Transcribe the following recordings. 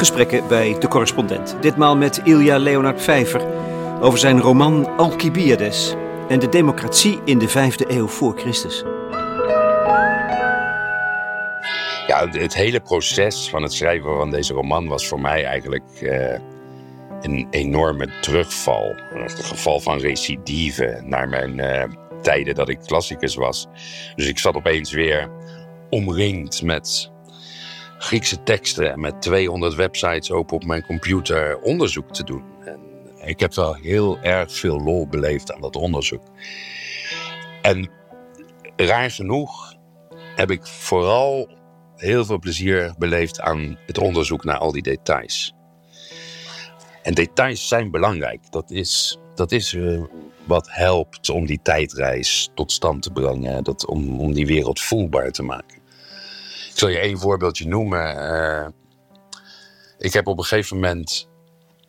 gesprekken bij De Correspondent. Ditmaal met Ilja Leonard Vijver over zijn roman Alcibiades en de democratie in de vijfde eeuw voor Christus. Ja, het hele proces van het schrijven van deze roman was voor mij eigenlijk eh, een enorme terugval. Een geval van recidive naar mijn eh, tijden dat ik klassicus was. Dus ik zat opeens weer omringd met Griekse teksten en met 200 websites open op mijn computer onderzoek te doen. En ik heb wel heel erg veel lol beleefd aan dat onderzoek. En raar genoeg heb ik vooral heel veel plezier beleefd aan het onderzoek naar al die details. En details zijn belangrijk. Dat is, dat is uh, wat helpt om die tijdreis tot stand te brengen. Dat, om, om die wereld voelbaar te maken. Zal je één voorbeeldje noemen. Uh, ik heb op een gegeven moment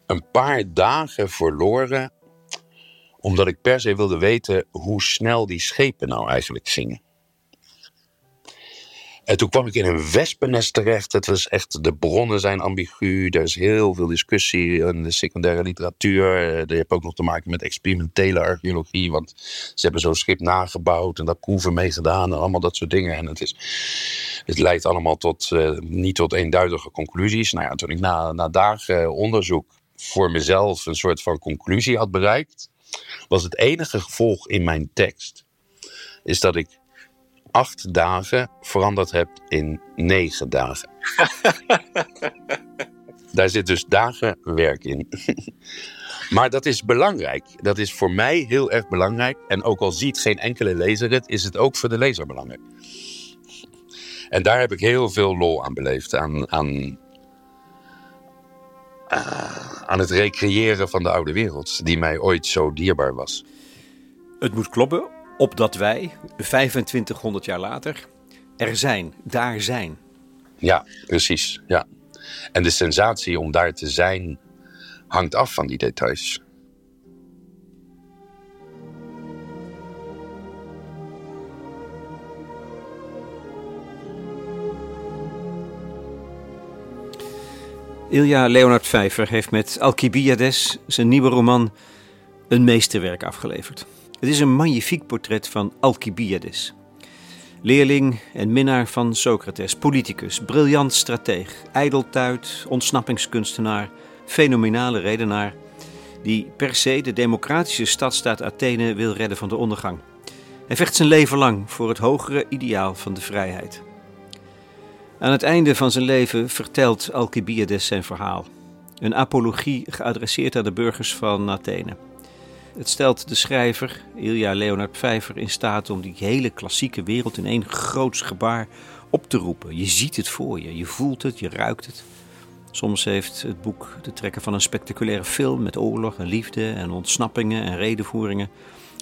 een paar dagen verloren. Omdat ik per se wilde weten hoe snel die schepen nou eigenlijk gingen. En toen kwam ik in een wespennest terecht. Het was echt, de bronnen zijn ambigu. Er is heel veel discussie in de secundaire literatuur. Eh, je hebt ook nog te maken met experimentele archeologie. Want ze hebben zo'n schip nagebouwd en daar proeven mee gedaan en allemaal dat soort dingen. En het, is, het leidt allemaal tot, uh, niet tot eenduidige conclusies. Nou ja, toen ik na, na dagen onderzoek voor mezelf een soort van conclusie had bereikt, was het enige gevolg in mijn tekst, is dat ik acht dagen veranderd hebt in negen dagen. Daar zit dus dagen werk in. maar dat is belangrijk. Dat is voor mij heel erg belangrijk. En ook al ziet geen enkele lezer het, is het ook voor de lezer belangrijk. En daar heb ik heel veel lol aan beleefd. Aan, aan, uh, aan het recreëren van de oude wereld, die mij ooit zo dierbaar was. Het moet kloppen opdat wij, 2500 jaar later, er zijn, daar zijn. Ja, precies. Ja. En de sensatie om daar te zijn hangt af van die details. Ilja Leonard Vijver heeft met Alcibiades, zijn nieuwe roman, een meesterwerk afgeleverd. Het is een magnifiek portret van Alcibiades. Leerling en minnaar van Socrates, politicus, briljant strateeg, ijdeltuit, ontsnappingskunstenaar, fenomenale redenaar, die per se de democratische stadstaat Athene wil redden van de ondergang. Hij vecht zijn leven lang voor het hogere ideaal van de vrijheid. Aan het einde van zijn leven vertelt Alcibiades zijn verhaal. Een apologie geadresseerd aan de burgers van Athene. Het stelt de schrijver, Ilja Leonard Vijver, in staat om die hele klassieke wereld in één groots gebaar op te roepen. Je ziet het voor je, je voelt het, je ruikt het. Soms heeft het boek de trekken van een spectaculaire film met oorlog en liefde en ontsnappingen en redenvoeringen.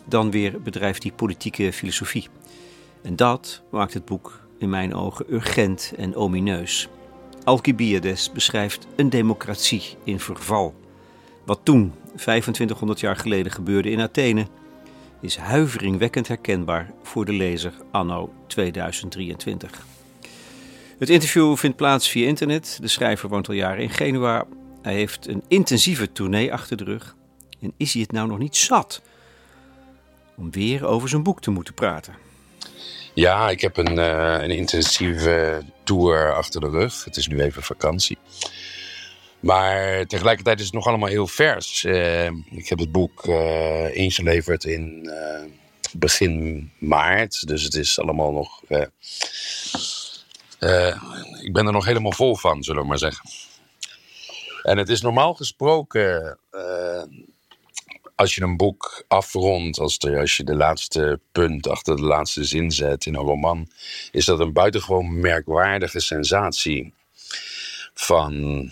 Dan weer bedrijft die politieke filosofie. En dat maakt het boek in mijn ogen urgent en omineus. Alcibiades beschrijft een democratie in verval. Wat toen 2500 jaar geleden gebeurde in Athene, is huiveringwekkend herkenbaar voor de lezer anno 2023. Het interview vindt plaats via internet. De schrijver woont al jaren in Genua. Hij heeft een intensieve tournee achter de rug. En is hij het nou nog niet zat om weer over zijn boek te moeten praten? Ja, ik heb een, uh, een intensieve tour achter de rug. Het is nu even vakantie. Maar tegelijkertijd is het nog allemaal heel vers. Uh, ik heb het boek uh, ingeleverd in uh, begin maart. Dus het is allemaal nog. ik ben er nog helemaal vol van, zullen we maar zeggen. En het is normaal gesproken. als je een boek afrondt, als, als je de laatste punt achter de laatste zin zet in een roman, is dat een buitengewoon merkwaardige sensatie van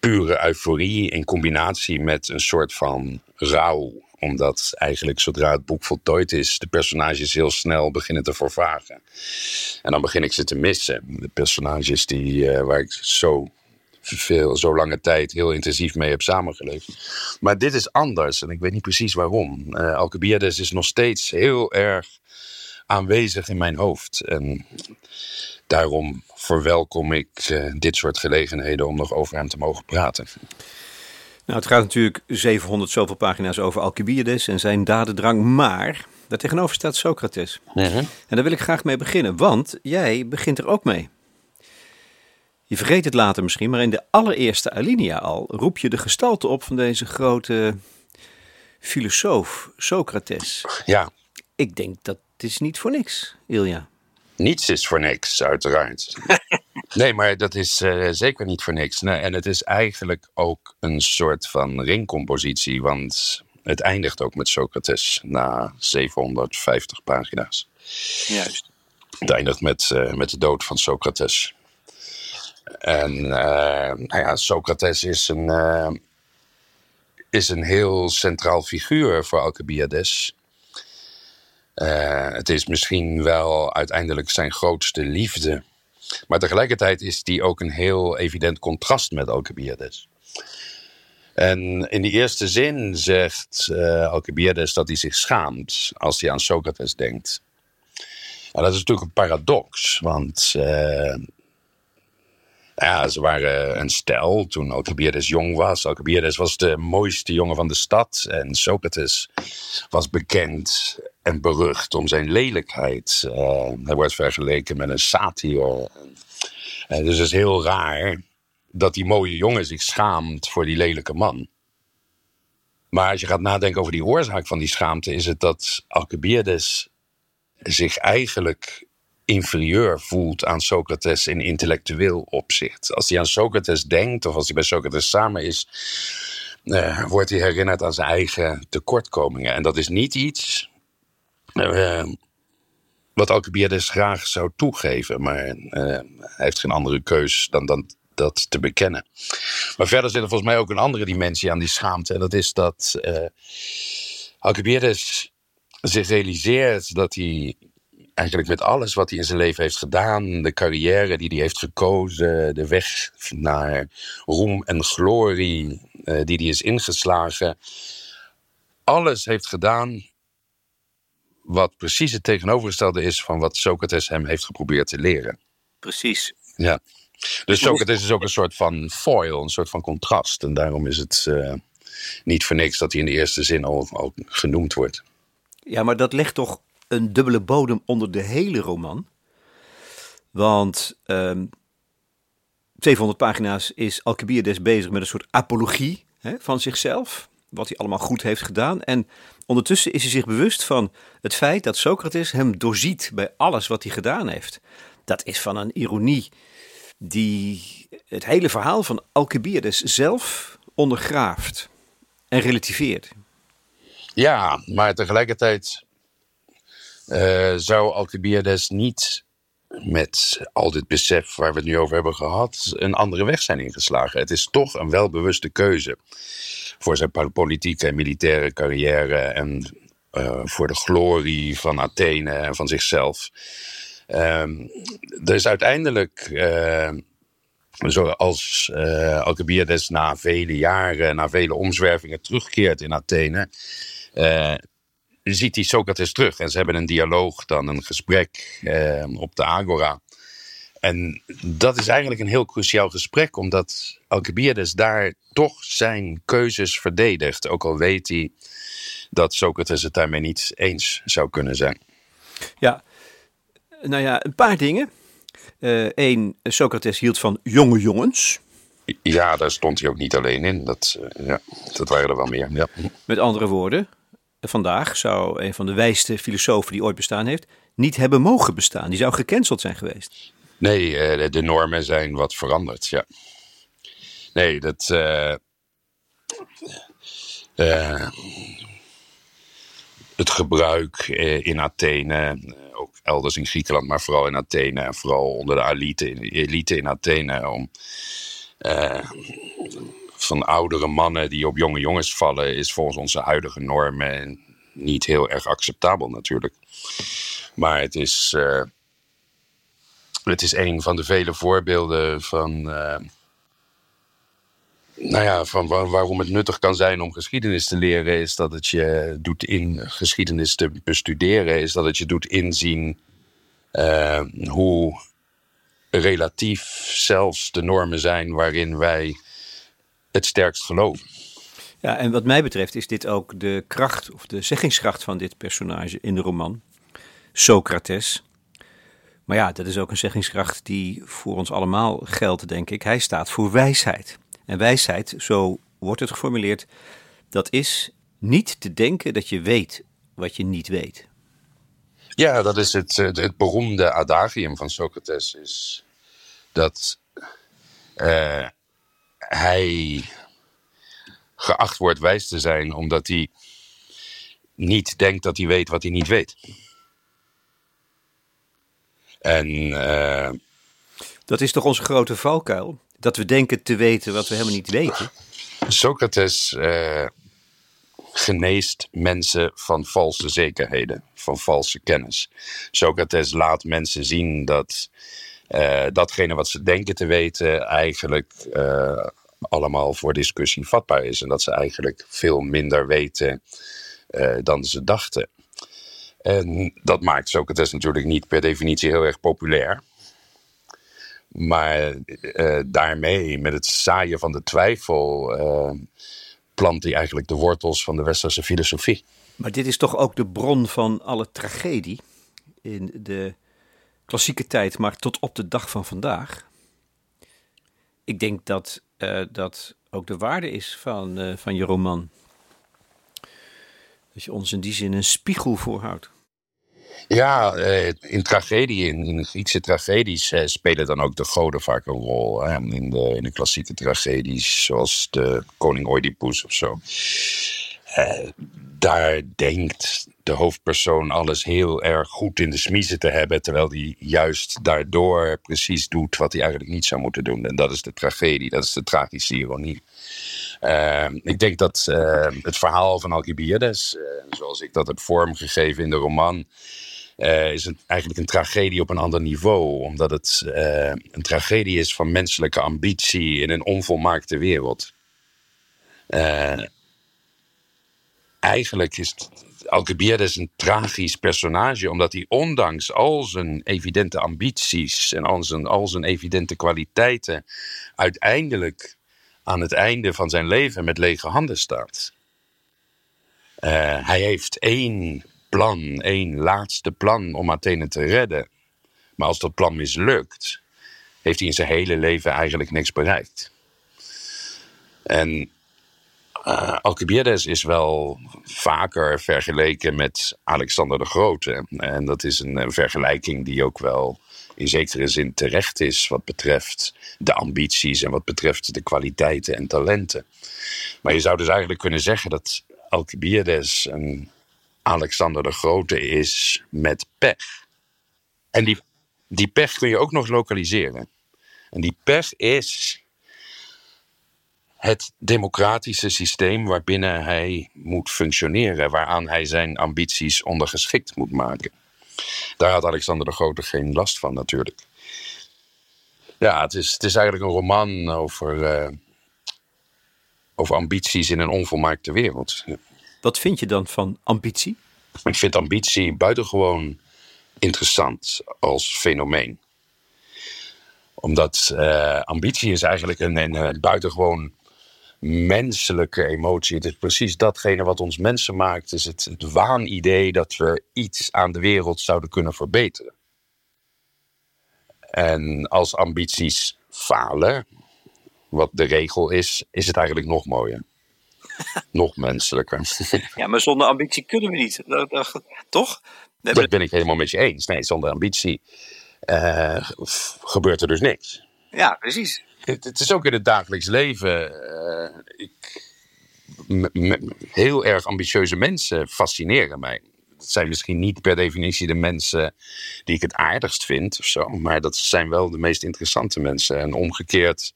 pure euforie in combinatie met een soort van rouw. Omdat eigenlijk zodra het boek voltooid is, de personages heel snel beginnen te vervagen. En dan begin ik ze te missen. De personages die, uh, waar ik zo veel, zo lange tijd heel intensief mee heb samengeleefd. Maar dit is anders en ik weet niet precies waarom. Uh, Alcibiades is nog steeds heel erg aanwezig in mijn hoofd. En daarom verwelkom ik eh, dit soort gelegenheden om nog over hem te mogen praten. Nou, het gaat natuurlijk 700 zoveel pagina's over Alcibiades en zijn dadendrang, maar daartegenover staat Socrates. Mhm. En daar wil ik graag mee beginnen, want jij begint er ook mee. Je vergeet het later misschien, maar in de allereerste alinea al roep je de gestalte op van deze grote filosoof, Socrates. Ja, Ik denk dat is niet voor niks, Ilja. Niets is voor niks, uiteraard. nee, maar dat is eh, zeker niet voor niks. Nee, en het is eigenlijk ook een soort van ringcompositie, want het eindigt ook met Socrates na 750 pagina's. Juist. Het eindigt met, eh, met de dood van Socrates. En eh, nou ja, Socrates is een, is een heel centraal figuur voor Alcibiades. Eh, het is misschien wel uiteindelijk zijn grootste liefde. Maar tegelijkertijd is die ook een heel evident contrast met Alcibiades. En in die eerste zin zegt eh Alcibiades dat hij zich schaamt als hij aan Socrates denkt. Nou, dat is natuurlijk een paradox, want eh, ja, ze waren een stel toen Alcibiades jong was. Alcibiades was de mooiste jongen van de stad en Socrates was bekend en berucht om zijn lelijkheid. Eh, hij wordt vergeleken met een satyr. Eh, dus het is heel raar dat die mooie jongen zich schaamt voor die lelijke man. Maar als je gaat nadenken over die oorzaak van die schaamte, is het dat Alcibiades zich eigenlijk inferieur voelt aan Socrates in intellectueel opzicht. Als hij aan Socrates denkt, of als hij bij Socrates samen is, eh, wordt hij herinnerd aan zijn eigen tekortkomingen. En dat is niet iets eh, wat Alcibiades graag zou toegeven, maar eh, hij heeft geen andere keus dan, dan dat te bekennen. Maar verder zit er volgens mij ook een andere dimensie aan die schaamte, en dat is dat eh Alcibiades zich realiseert dat hij eigenlijk met alles wat hij in zijn leven heeft gedaan, de carrière die hij heeft gekozen, de weg naar roem en glorie eh, die hij is ingeslagen, alles heeft gedaan wat precies het tegenovergestelde is van wat Socrates hem heeft geprobeerd te leren. Precies. Ja. Dus Socrates is ook een soort van foil, een soort van contrast. En daarom is het eh, niet voor niks dat hij in de eerste zin al, al genoemd wordt. Ja, maar dat legt toch een dubbele bodem onder de hele roman. Want ehm 700 pagina's is Alcibiades bezig met een soort apologie hè, van zichzelf. Wat hij allemaal goed heeft gedaan. En ondertussen is hij zich bewust van het feit dat Socrates hem doorziet bij alles wat hij gedaan heeft. Dat is van een ironie die het hele verhaal van Alcibiades zelf ondergraaft en relativeert. Ja, maar tegelijkertijd eh, zou Alcibiades niet met al dit besef waar we het nu over hebben gehad, een andere weg zijn ingeslagen. Het is toch een welbewuste keuze voor zijn politieke en militaire carrière en eh, voor de glorie van Athene en van zichzelf. Ehm, dus uiteindelijk, eh, zoals eh Alcibiades na vele jaren, na vele omzwervingen terugkeert in Athene, ziet hij Socrates terug. En ze hebben een dialoog, dan een gesprek eh, op de Agora. En dat is eigenlijk een heel cruciaal gesprek, omdat Alcibiades daar toch zijn keuzes verdedigt. Ook al weet hij dat Socrates het daarmee niet eens zou kunnen zijn. Ja, nou ja, een paar dingen. Eén, Socrates hield van jonge jongens. Ja, daar stond hij ook niet alleen in. Dat, eh, ja, dat waren er wel meer. Ja. Met andere woorden, vandaag zou een van de wijste filosofen die ooit bestaan heeft, niet hebben mogen bestaan. Die zou gecanceld zijn geweest. Nee, eh, de- normen zijn wat veranderd, ja. Nee, dat... eh, eh, het gebruik in Athene, ook elders in Griekenland, maar vooral in Athene, en vooral onder de elite, elite in Athene, om van oudere mannen die op jonge jongens vallen, is volgens onze huidige normen niet heel erg acceptabel natuurlijk. Maar het is, eh, het is een van de vele voorbeelden van, eh, Nou ja, van waarom het nuttig kan zijn om geschiedenis te leren, is dat het je doet in geschiedenis te bestuderen, is dat het je doet inzien uh, hoe relatief zelfs de normen zijn waarin wij het sterkst geloven. Ja, en wat mij betreft is dit ook de kracht of de zeggingskracht van dit personage in de roman, Socrates. Maar ja, dat is ook een zeggingskracht die voor ons allemaal geldt, denk ik. Hij staat voor wijsheid. En wijsheid, zo wordt het geformuleerd, dat is niet te denken dat je weet wat je niet weet. Ja, dat is het, het, beroemde adagium van Socrates. Is dat uh, hij geacht wordt wijs te zijn omdat hij niet denkt dat hij weet wat hij niet weet. En uh, dat is toch onze grote valkuil? Dat we denken te weten wat we helemaal niet weten. Socrates uh, geneest mensen van valse zekerheden, van valse kennis. Socrates laat mensen zien dat datgene wat ze denken te weten eigenlijk uh, allemaal voor discussie vatbaar is. En dat ze eigenlijk veel minder weten uh, dan ze dachten. En dat maakt Socrates natuurlijk niet per definitie heel erg populair. Maar daarmee, met het zaaien van de twijfel, plant hij eigenlijk de wortels van de westerse filosofie. Maar dit is toch ook de bron van alle tragedie in de klassieke tijd, maar tot op de dag van vandaag. Ik denk dat uh, dat ook de waarde is van, van je roman. Dat je ons in die zin een spiegel voorhoudt. Ja, eh, in tragedie, in, in Griekse tragedies eh, spelen dan ook de goden vaak een rol. In, de, in de klassieke tragedies, zoals de koning Oedipus of zo. Uh, daar denkt de hoofdpersoon alles heel erg goed in de smiezen te hebben, terwijl hij juist daardoor precies doet wat hij eigenlijk niet zou moeten doen. En dat is de tragedie, dat is de tragische ironie. Uh, ik denk dat uh, het verhaal van Alcibiades, zoals ik dat heb vormgegeven in de roman, uh, is eigenlijk een tragedie op een ander niveau. Omdat het een tragedie is van menselijke ambitie in een onvolmaakte wereld. Uh, eigenlijk is Alcibiades een tragisch personage, omdat hij ondanks al zijn evidente ambities en al zijn, al zijn evidente kwaliteiten uiteindelijk aan het einde van zijn leven met lege handen staat. hij heeft één plan, één laatste plan om Athene te redden. Maar als dat plan mislukt, heeft hij in zijn hele leven eigenlijk niks bereikt. En uh, Alcibiades is wel vaker vergeleken met Alexander de Grote. En dat is een, vergelijking die ook wel in zekere zin terecht is wat betreft de ambities en wat betreft de kwaliteiten en talenten. Maar je zou dus eigenlijk kunnen zeggen dat Alcibiades een Alexander de Grote is met pech. En die, die pech kun je ook nog lokaliseren. En die pech is het democratische systeem waarbinnen hij moet functioneren, waaraan hij zijn ambities ondergeschikt moet maken. Daar had Alexander de Grote geen last van, natuurlijk. Ja, het is, het is eigenlijk een roman over, uh, over ambities in een onvolmaakte wereld. Wat vind je dan van ambitie? Ik vind ambitie buitengewoon interessant als fenomeen. Omdat uh, ambitie is eigenlijk een, een, een buitengewoon menselijke emotie. Het is precies datgene wat ons mensen maakt. is het, het waanidee dat we iets aan de wereld zouden kunnen verbeteren. En als ambities falen, wat de regel is, is het eigenlijk nog mooier. nog menselijker. ja, maar zonder ambitie kunnen we niet. Toch? Dat ben ik helemaal met je eens. Nee, zonder ambitie uh, gebeurt er dus niks. Ja, precies. Het, is ook in het dagelijks leven. Uh, ik, heel erg ambitieuze mensen fascineren mij. Dat zijn misschien niet per definitie de mensen die ik het aardigst vind of zo, maar dat zijn wel de meest interessante mensen. En omgekeerd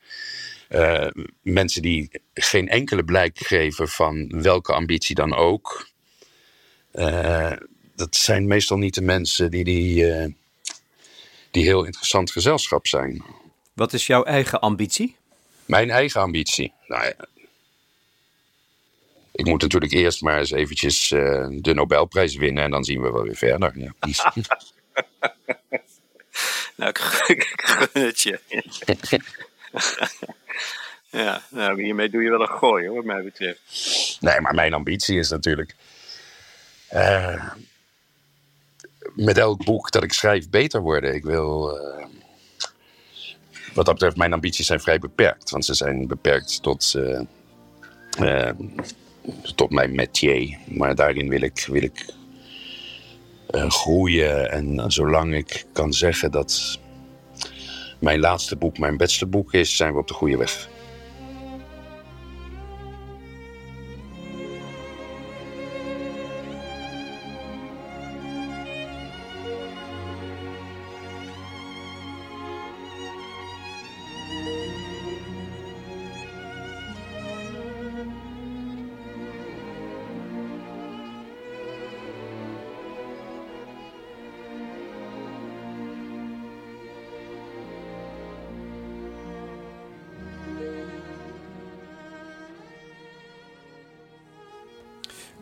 uh, mensen die geen enkele blijk geven van welke ambitie dan ook. Uh, dat zijn meestal niet de mensen die, die, die heel interessant gezelschap zijn. Wat is jouw eigen ambitie? Mijn eigen ambitie. Nou ja, ik moet natuurlijk eerst maar eens eventjes uh, de Nobelprijs winnen en dan zien we wel weer verder. Ja. nou, ik gun het je. ja, nou, hiermee doe je wel een gooi, hoor, wat mij betreft. Nee, maar mijn ambitie is natuurlijk. Uh, met elk boek dat ik schrijf beter worden. Ik wil. Uh, wat dat betreft, mijn ambities zijn vrij beperkt. Want ze zijn beperkt tot. Uh, tot mijn métier. Maar daarin wil ik, wil ik groeien. En zolang ik kan zeggen dat mijn laatste boek mijn beste boek is, zijn we op de goede weg.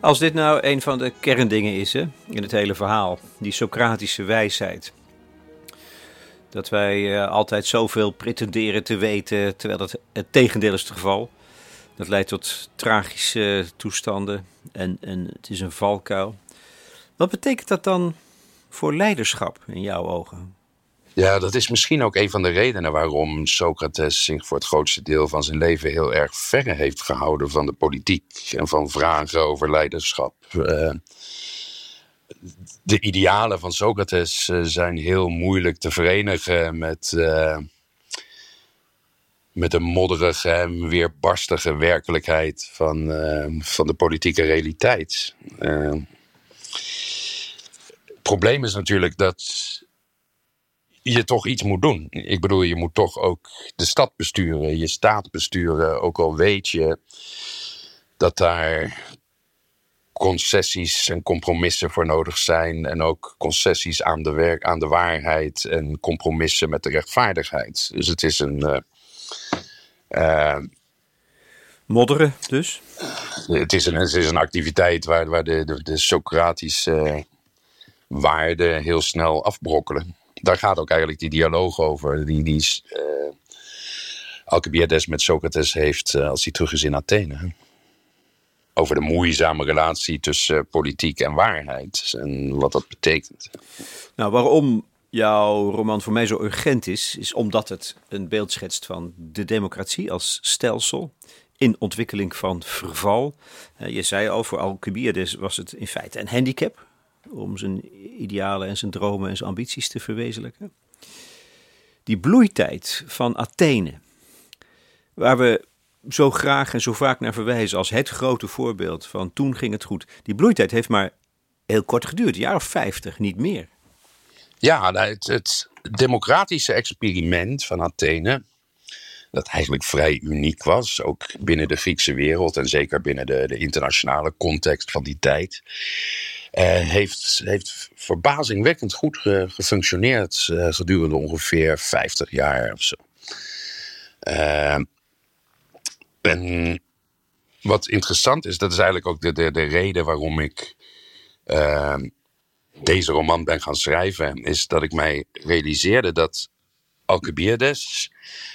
Als dit nou een van de kerndingen is hè, in het hele verhaal, die Socratische wijsheid. Dat wij uh, altijd zoveel pretenderen te weten, terwijl dat het tegendeel is het geval. Dat leidt tot tragische toestanden en, en het is een valkuil. Wat betekent dat dan voor leiderschap in jouw ogen? Ja, dat is misschien ook een van de redenen waarom Socrates zich voor het grootste deel van zijn leven heel erg verre heeft gehouden van de politiek en van vragen over leiderschap. Uh, de idealen van Socrates uh, zijn heel moeilijk te verenigen met, uh, met de modderige en weerbarstige werkelijkheid van, van de politieke realiteit. het probleem is natuurlijk dat je toch iets moet doen. Ik bedoel, je moet toch ook de stad besturen, je staat besturen. Ook al weet je dat daar concessies en compromissen voor nodig zijn. En ook concessies aan de, werk, aan de waarheid en compromissen met de rechtvaardigheid. Dus het is een. Uh, uh, Modderen dus? Het is een, het is een activiteit waar, waar de, de, de Socratische waarden heel snel afbrokkelen daar gaat ook eigenlijk die dialoog over. Die, die uh, Alcibiades met Socrates heeft uh, als hij terug is in Athene. Over de moeizame relatie tussen uh, politiek en waarheid. En wat dat betekent. Nou, waarom jouw roman voor mij zo urgent is, is omdat het een beeld schetst van de democratie als stelsel in ontwikkeling van verval. je zei al, voor Alcibiades was het in feite een handicap om zijn idealen en zijn dromen en zijn ambities te verwezenlijken. Die bloeitijd van Athene, waar we zo graag en zo vaak naar verwijzen als het grote voorbeeld van toen ging het goed. Die bloeitijd heeft maar heel kort geduurd, een jaar of vijftig, niet meer. Ja, nou, het, het democratische experiment van Athene, dat eigenlijk vrij uniek was, ook binnen de Griekse wereld en zeker binnen de, de internationale context van die tijd. Uh, heeft, heeft verbazingwekkend goed gefunctioneerd uh, gedurende ongeveer 50 jaar of zo. Uh, en wat interessant is, dat is eigenlijk ook de, de, de reden waarom ik deze roman ben gaan schrijven, is dat ik mij realiseerde dat Alcibiades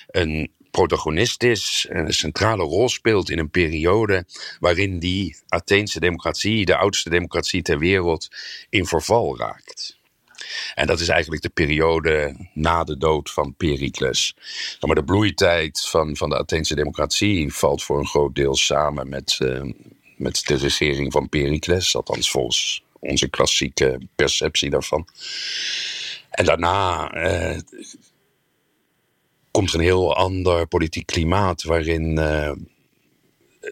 een protagonist is en een centrale rol speelt in een periode waarin die Atheense democratie, de oudste democratie ter wereld, in verval raakt. En dat is eigenlijk de periode na de dood van Pericles. Maar de bloeitijd van, van de Atheense democratie valt voor een groot deel samen met, uh, met de regering van Pericles, althans volgens onze klassieke perceptie daarvan. En daarna uh, komt een heel ander politiek klimaat waarin uh,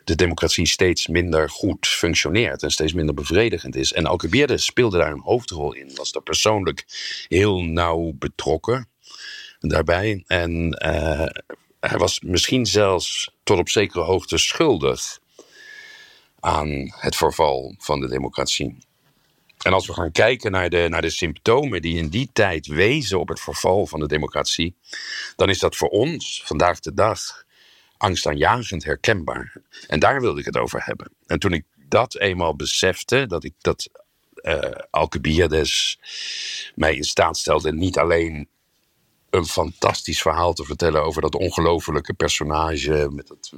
de democratie steeds minder goed functioneert en steeds minder bevredigend is. En Alcibiades speelde daar een hoofdrol in, was daar persoonlijk heel nauw betrokken daarbij. En uh, hij was misschien zelfs tot op zekere hoogte schuldig aan het verval van de democratie. En als we gaan kijken naar de, naar de symptomen die in die tijd wezen op het verval van de democratie, dan is dat voor ons vandaag de dag angstaanjagend herkenbaar. En daar wilde ik het over hebben. En toen ik dat eenmaal besefte, dat ik dat uh, Alcibiades mij in staat stelde niet alleen een fantastisch verhaal te vertellen over dat ongelofelijke personage met het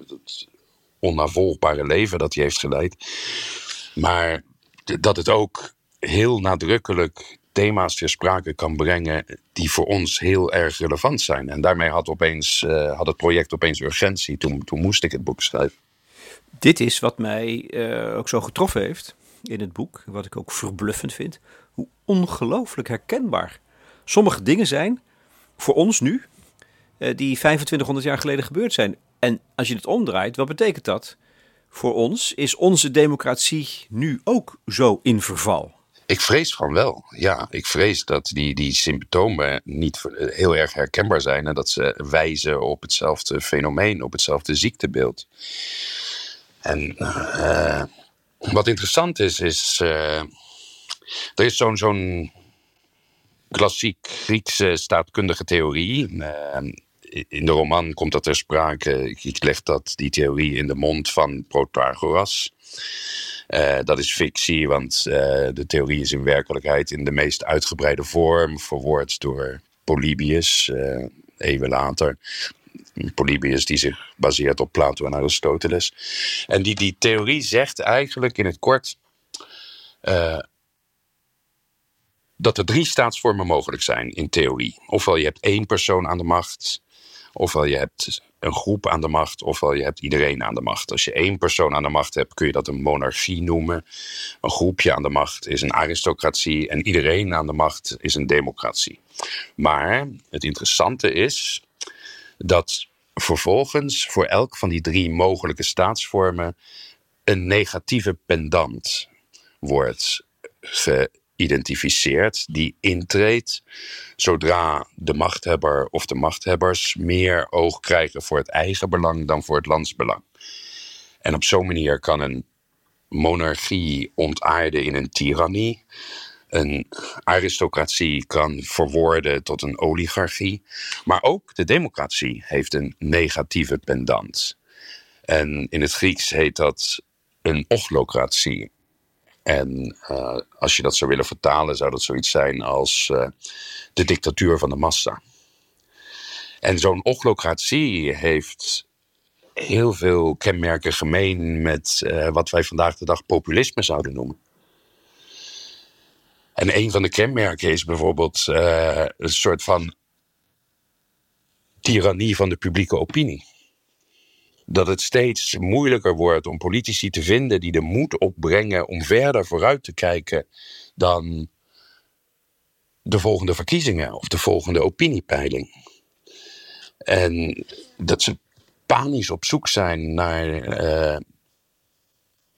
onnavolgbare leven dat hij heeft geleid, maar dat het ook heel nadrukkelijk thema's ter sprake kan brengen die voor ons heel erg relevant zijn. En daarmee had, opeens, uh, had het project opeens urgentie. Toen, toen moest ik het boek schrijven. Dit is wat mij uh, ook zo getroffen heeft in het boek, wat ik ook verbluffend vind. Hoe ongelooflijk herkenbaar sommige dingen zijn voor ons nu, uh, die 2500 jaar geleden gebeurd zijn. En als je het omdraait, wat betekent dat? Voor ons is onze democratie nu ook zo in verval. Ik vrees van wel. Ja, ik vrees dat die, die symptomen niet heel erg herkenbaar zijn en dat ze wijzen op hetzelfde fenomeen, op hetzelfde ziektebeeld. En uh, wat interessant is, is. Uh, er is zo'n zo'n klassiek Griekse staatkundige theorie. Uh, in de roman komt dat ter sprake. Ik leg dat, die theorie in de mond van Protagoras. Uh, dat is fictie, want uh, de theorie is in werkelijkheid in de meest uitgebreide vorm verwoord door Polybius, uh, eeuwen later. Polybius die zich baseert op Plato en Aristoteles. En die, die theorie zegt eigenlijk in het kort dat er drie staatsvormen mogelijk zijn in theorie. Ofwel je hebt één persoon aan de macht, ofwel je hebt een groep aan de macht, ofwel je hebt iedereen aan de macht. Als je één persoon aan de macht hebt, kun je dat een monarchie noemen. Een groepje aan de macht is een aristocratie en iedereen aan de macht is een democratie. Maar het interessante is dat vervolgens voor elk van die drie mogelijke staatsvormen een negatieve pendant wordt geïdentificeerd die intreedt zodra de machthebber of de machthebbers meer oog krijgen voor het eigen belang dan voor het landsbelang. En op zo'n manier kan een monarchie ontaarden in een tirannie. Een aristocratie kan verwoorden tot een oligarchie. Maar ook de democratie heeft een negatieve pendant. En in het Grieks heet dat een ochlocratie. En uh, als je dat zou willen vertalen, zou dat zoiets zijn als uh, de dictatuur van de massa. En zo'n ochlocratie heeft heel veel kenmerken gemeen met uh, wat wij vandaag de dag populisme zouden noemen. En een van de kenmerken is bijvoorbeeld een soort van tirannie van de publieke opinie dat het steeds moeilijker wordt om politici te vinden die de moed opbrengen om verder vooruit te kijken dan de volgende verkiezingen of de volgende opiniepeiling. En dat ze panisch op zoek zijn naar, uh,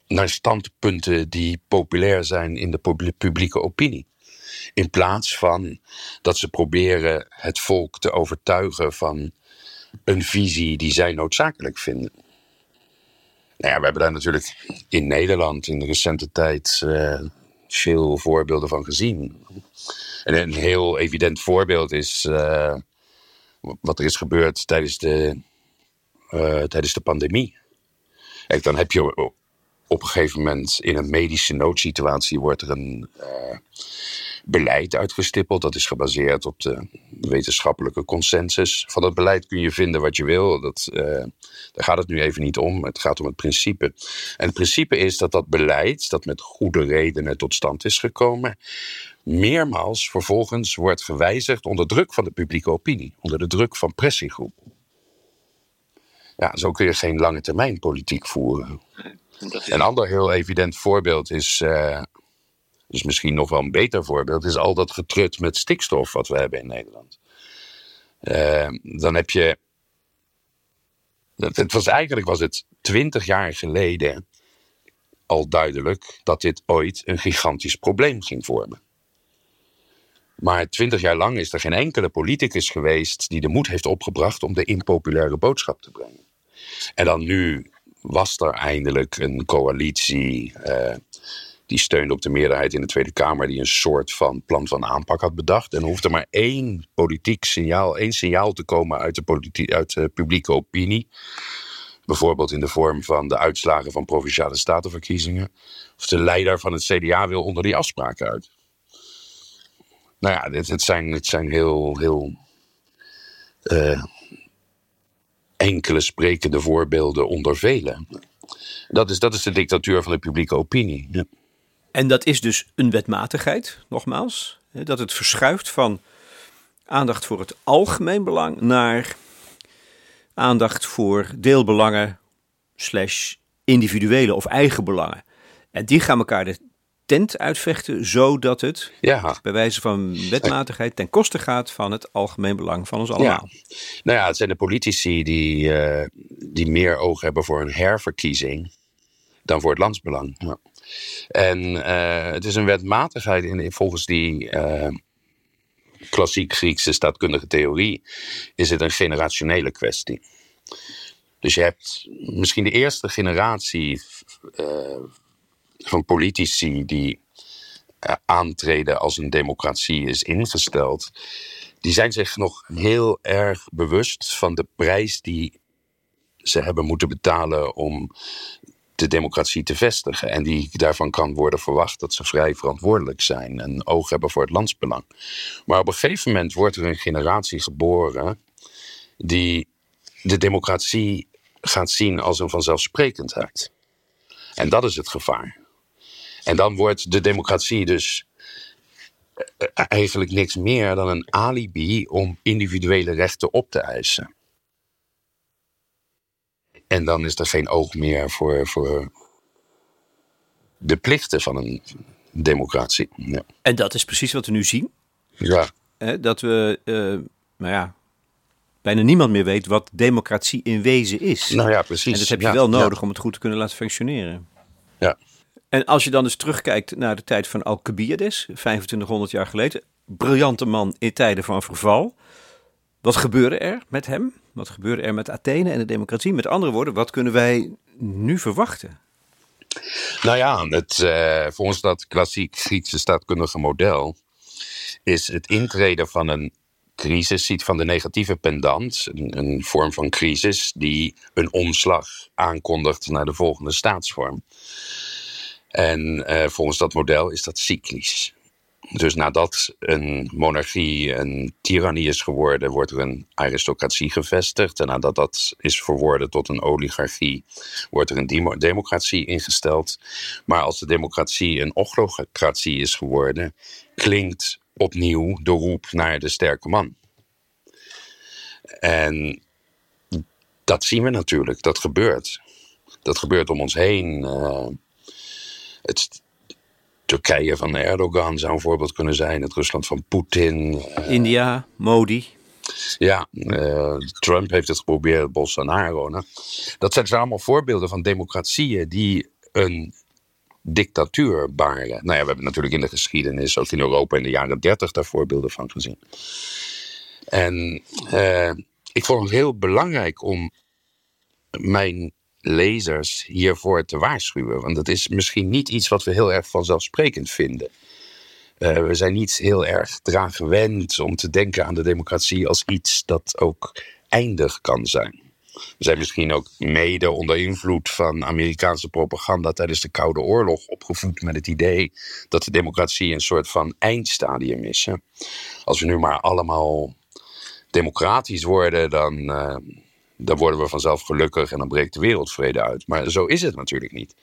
naar standpunten die populair zijn in de publieke opinie. In plaats van dat ze proberen het volk te overtuigen van een visie die zij noodzakelijk vinden. Nou ja, we hebben daar natuurlijk in Nederland in de recente tijd uh, veel voorbeelden van gezien. En een heel evident voorbeeld is uh, wat er is gebeurd tijdens de, uh, tijdens de pandemie. Kijk, dan heb je op een gegeven moment in een medische noodsituatie wordt er een beleid uitgestippeld. Dat is gebaseerd op de wetenschappelijke consensus. Van dat beleid kun je vinden wat je wil. Dat, uh, daar gaat het nu even niet om. Het gaat om het principe. En het principe is dat dat beleid, dat met goede redenen tot stand is gekomen, meermaals vervolgens wordt gewijzigd onder druk van de publieke opinie, onder de druk van pressiegroepen. Ja, zo kun je geen lange termijn politiek voeren. Een ander heel evident voorbeeld is uh, dus misschien nog wel een beter voorbeeld is al dat getrut met stikstof wat we hebben in Nederland. Uh, dan heb je. Het was eigenlijk was het twintig jaar geleden al duidelijk dat dit ooit een gigantisch probleem ging vormen. Maar twintig jaar lang is er geen enkele politicus geweest die de moed heeft opgebracht om de impopulaire boodschap te brengen. En dan nu was er eindelijk een coalitie. Uh, die steunde op de meerderheid in de Tweede Kamer die een soort van plan van aanpak had bedacht. En er maar één politiek signaal, één signaal te komen uit de, uit publieke opinie. Bijvoorbeeld in de vorm van de uitslagen van provinciale statenverkiezingen. Of de leider van het CDA wil onder die afspraken uit. Nou ja, dit, het, zijn, het zijn heel, heel uh, enkele sprekende voorbeelden onder velen. Dat is, dat is de dictatuur van de publieke opinie. Ja. En dat is dus een wetmatigheid, nogmaals. Dat het verschuift van aandacht voor het algemeen belang naar aandacht voor deelbelangen slash individuele of eigen belangen. En die gaan elkaar de tent uitvechten, zodat het ja. bij wijze van wetmatigheid ten koste gaat van het algemeen belang van ons allemaal. Ja. Nou ja, het zijn de politici die, uh, die meer oog hebben voor een herverkiezing dan voor het landsbelang. Ja. En uh, het is een wetmatigheid in, volgens die uh, klassiek Griekse staatkundige theorie, is het een generationele kwestie. Dus je hebt misschien de eerste generatie uh, van politici die uh, aantreden als een democratie is ingesteld, die zijn zich nog heel erg bewust van de prijs die ze hebben moeten betalen om de democratie te vestigen. En die daarvan kan worden verwacht dat ze vrij verantwoordelijk zijn en oog hebben voor het landsbelang. Maar op een gegeven moment wordt er een generatie geboren die de democratie gaat zien als een vanzelfsprekendheid. En dat is het gevaar. En dan wordt de democratie dus eh, eigenlijk niks meer dan een alibi om individuele rechten op te eisen. En dan is er geen oog meer voor, voor de plichten van een democratie. Ja. En dat is precies wat we nu zien. Ja. dat we, uh, nou ja, bijna niemand meer weet wat democratie in wezen is. Nou ja, precies. En dat heb je wel nodig om het goed te kunnen laten functioneren. Ja. En als je dan eens terugkijkt naar de tijd van Alcibiades, 2500 jaar geleden, briljante man in tijden van verval. Wat gebeurde er met hem? Wat gebeurde er met Athene en de democratie? Met andere woorden, wat kunnen wij nu verwachten? Nou ja, het, uh, volgens dat klassiek Griekse staatkundige model is het intreden van een crisis, ziet van de negatieve pendant, een, een, vorm van crisis die een omslag aankondigt naar de volgende staatsvorm. En uh, volgens dat model is dat cyclisch. Dus nadat een monarchie een tirannie is geworden, wordt er een aristocratie gevestigd. En nadat dat is verworden tot een oligarchie, wordt er een democratie ingesteld. Maar als de democratie een ochlocratie is geworden, klinkt opnieuw de roep naar de sterke man. En dat zien we natuurlijk, dat gebeurt. Dat gebeurt om ons heen. Uh, het, Turkije van Erdogan zou een voorbeeld kunnen zijn. Het Rusland van Poetin. Eh, India, Modi. Ja, uh, Trump heeft het geprobeerd, Bolsonaro. Nou, dat zijn allemaal voorbeelden van democratieën die een dictatuur baren. Nou ja, we hebben natuurlijk in de geschiedenis, ook in Europa in de jaren dertig, daar voorbeelden van gezien. En uh, ik vond het heel belangrijk om mijn lezers hiervoor te waarschuwen. Want dat is misschien niet iets wat we heel erg vanzelfsprekend vinden. Uh, we zijn niet heel erg eraan gewend om te denken aan de democratie als iets dat ook eindig kan zijn. We zijn misschien ook mede onder invloed van Amerikaanse propaganda tijdens de Koude Oorlog opgevoed met het idee dat de democratie een soort van eindstadium is. Als we nu maar allemaal democratisch worden, dan, uh, dan worden we vanzelf gelukkig en dan breekt de wereldvrede uit. Maar zo is het natuurlijk niet.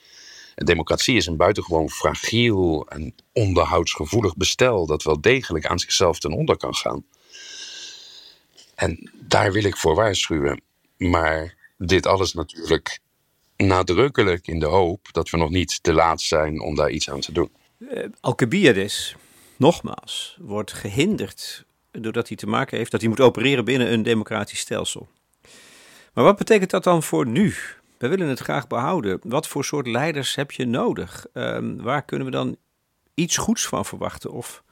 En democratie is een buitengewoon fragiel en onderhoudsgevoelig bestel dat wel degelijk aan zichzelf ten onder kan gaan. En daar wil ik voor waarschuwen. Maar dit alles natuurlijk nadrukkelijk in de hoop dat we nog niet te laat zijn om daar iets aan te doen. Uh, Alcibiades, nogmaals, wordt gehinderd doordat hij te maken heeft dat hij moet opereren binnen een democratisch stelsel. Maar wat betekent dat dan voor nu? We willen het graag behouden. Wat voor soort leiders heb je nodig? Ehm, waar kunnen we dan iets goeds van verwachten? Of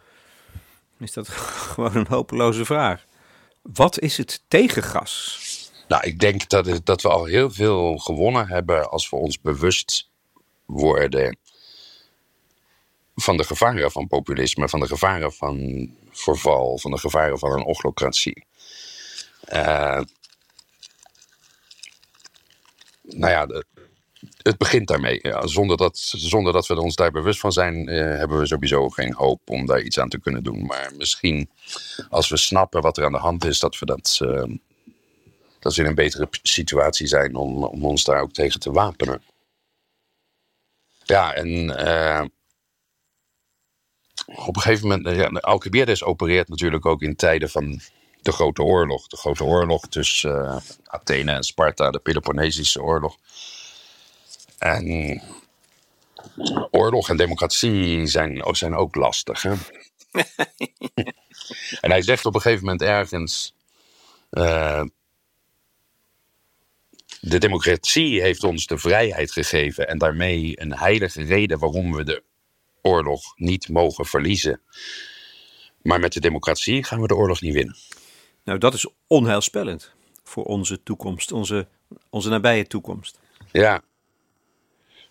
is dat gewoon een hopeloze vraag? Wat is het tegengas? Nou, ik denk dat, dat we al heel veel gewonnen hebben als we ons bewust worden van de gevaren van populisme, van de gevaren van verval, van de gevaren van een ochlocratie. Uh, nou ja, het begint daarmee. Ja, zonder, dat, zonder dat we ons daar bewust van zijn, eh, hebben we sowieso geen hoop om daar iets aan te kunnen doen. Maar misschien als we snappen wat er aan de hand is, dat we dat, uh, dat in een betere situatie zijn om, om ons daar ook tegen te wapenen. Ja, en uh, op een gegeven moment, ja, Alcibiades opereert natuurlijk ook in tijden van de Grote Oorlog. De Grote Oorlog tussen Athene en Sparta, de Peloponnesische Oorlog. En oorlog en democratie zijn, zijn ook lastig. Hè? en hij zegt op een gegeven moment ergens. Uh, de democratie heeft ons de vrijheid gegeven en daarmee een heilige reden waarom we de oorlog niet mogen verliezen. Maar met de democratie gaan we de oorlog niet winnen. Nou, dat is onheilspellend voor onze toekomst, onze, onze nabije toekomst. Ja,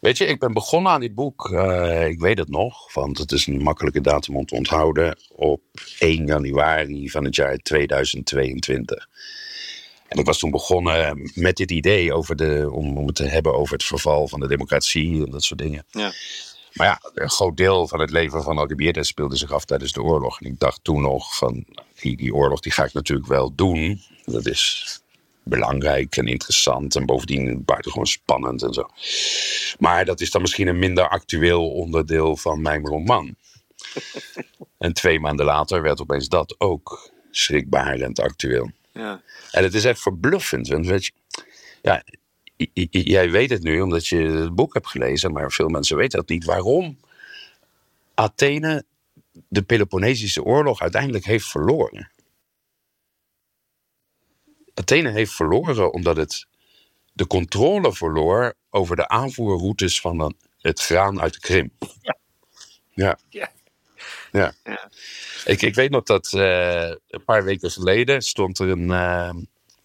Weet je, ik ben begonnen aan dit boek, uh, ik weet het nog, want het is een makkelijke datum om te onthouden, op 1 januari van het jaar 2022. En ik was toen begonnen met dit idee over de, om, om het te hebben over het verval van de democratie en dat soort dingen. Ja. Maar ja, een groot deel van het leven van Alcibiades speelde zich af tijdens de oorlog. En ik dacht toen nog van, die, die oorlog die ga ik natuurlijk wel doen. Dat is belangrijk en interessant en bovendien buitengewoon spannend en zo. Maar dat is dan misschien een minder actueel onderdeel van mijn roman. en twee maanden later werd opeens dat ook schrikbarend actueel. Ja. En het is echt verbluffend. Want weet je, ja, jij weet het nu omdat je het boek hebt gelezen, maar veel mensen weten dat niet. Waarom Athene de Peloponnesische oorlog uiteindelijk heeft verloren. Athene heeft verloren omdat het de controle verloor over de aanvoerroutes van het graan uit de Krim. Ja. Ja. ja. ja. Ik, ik weet nog dat uh, een paar weken geleden stond er een, uh,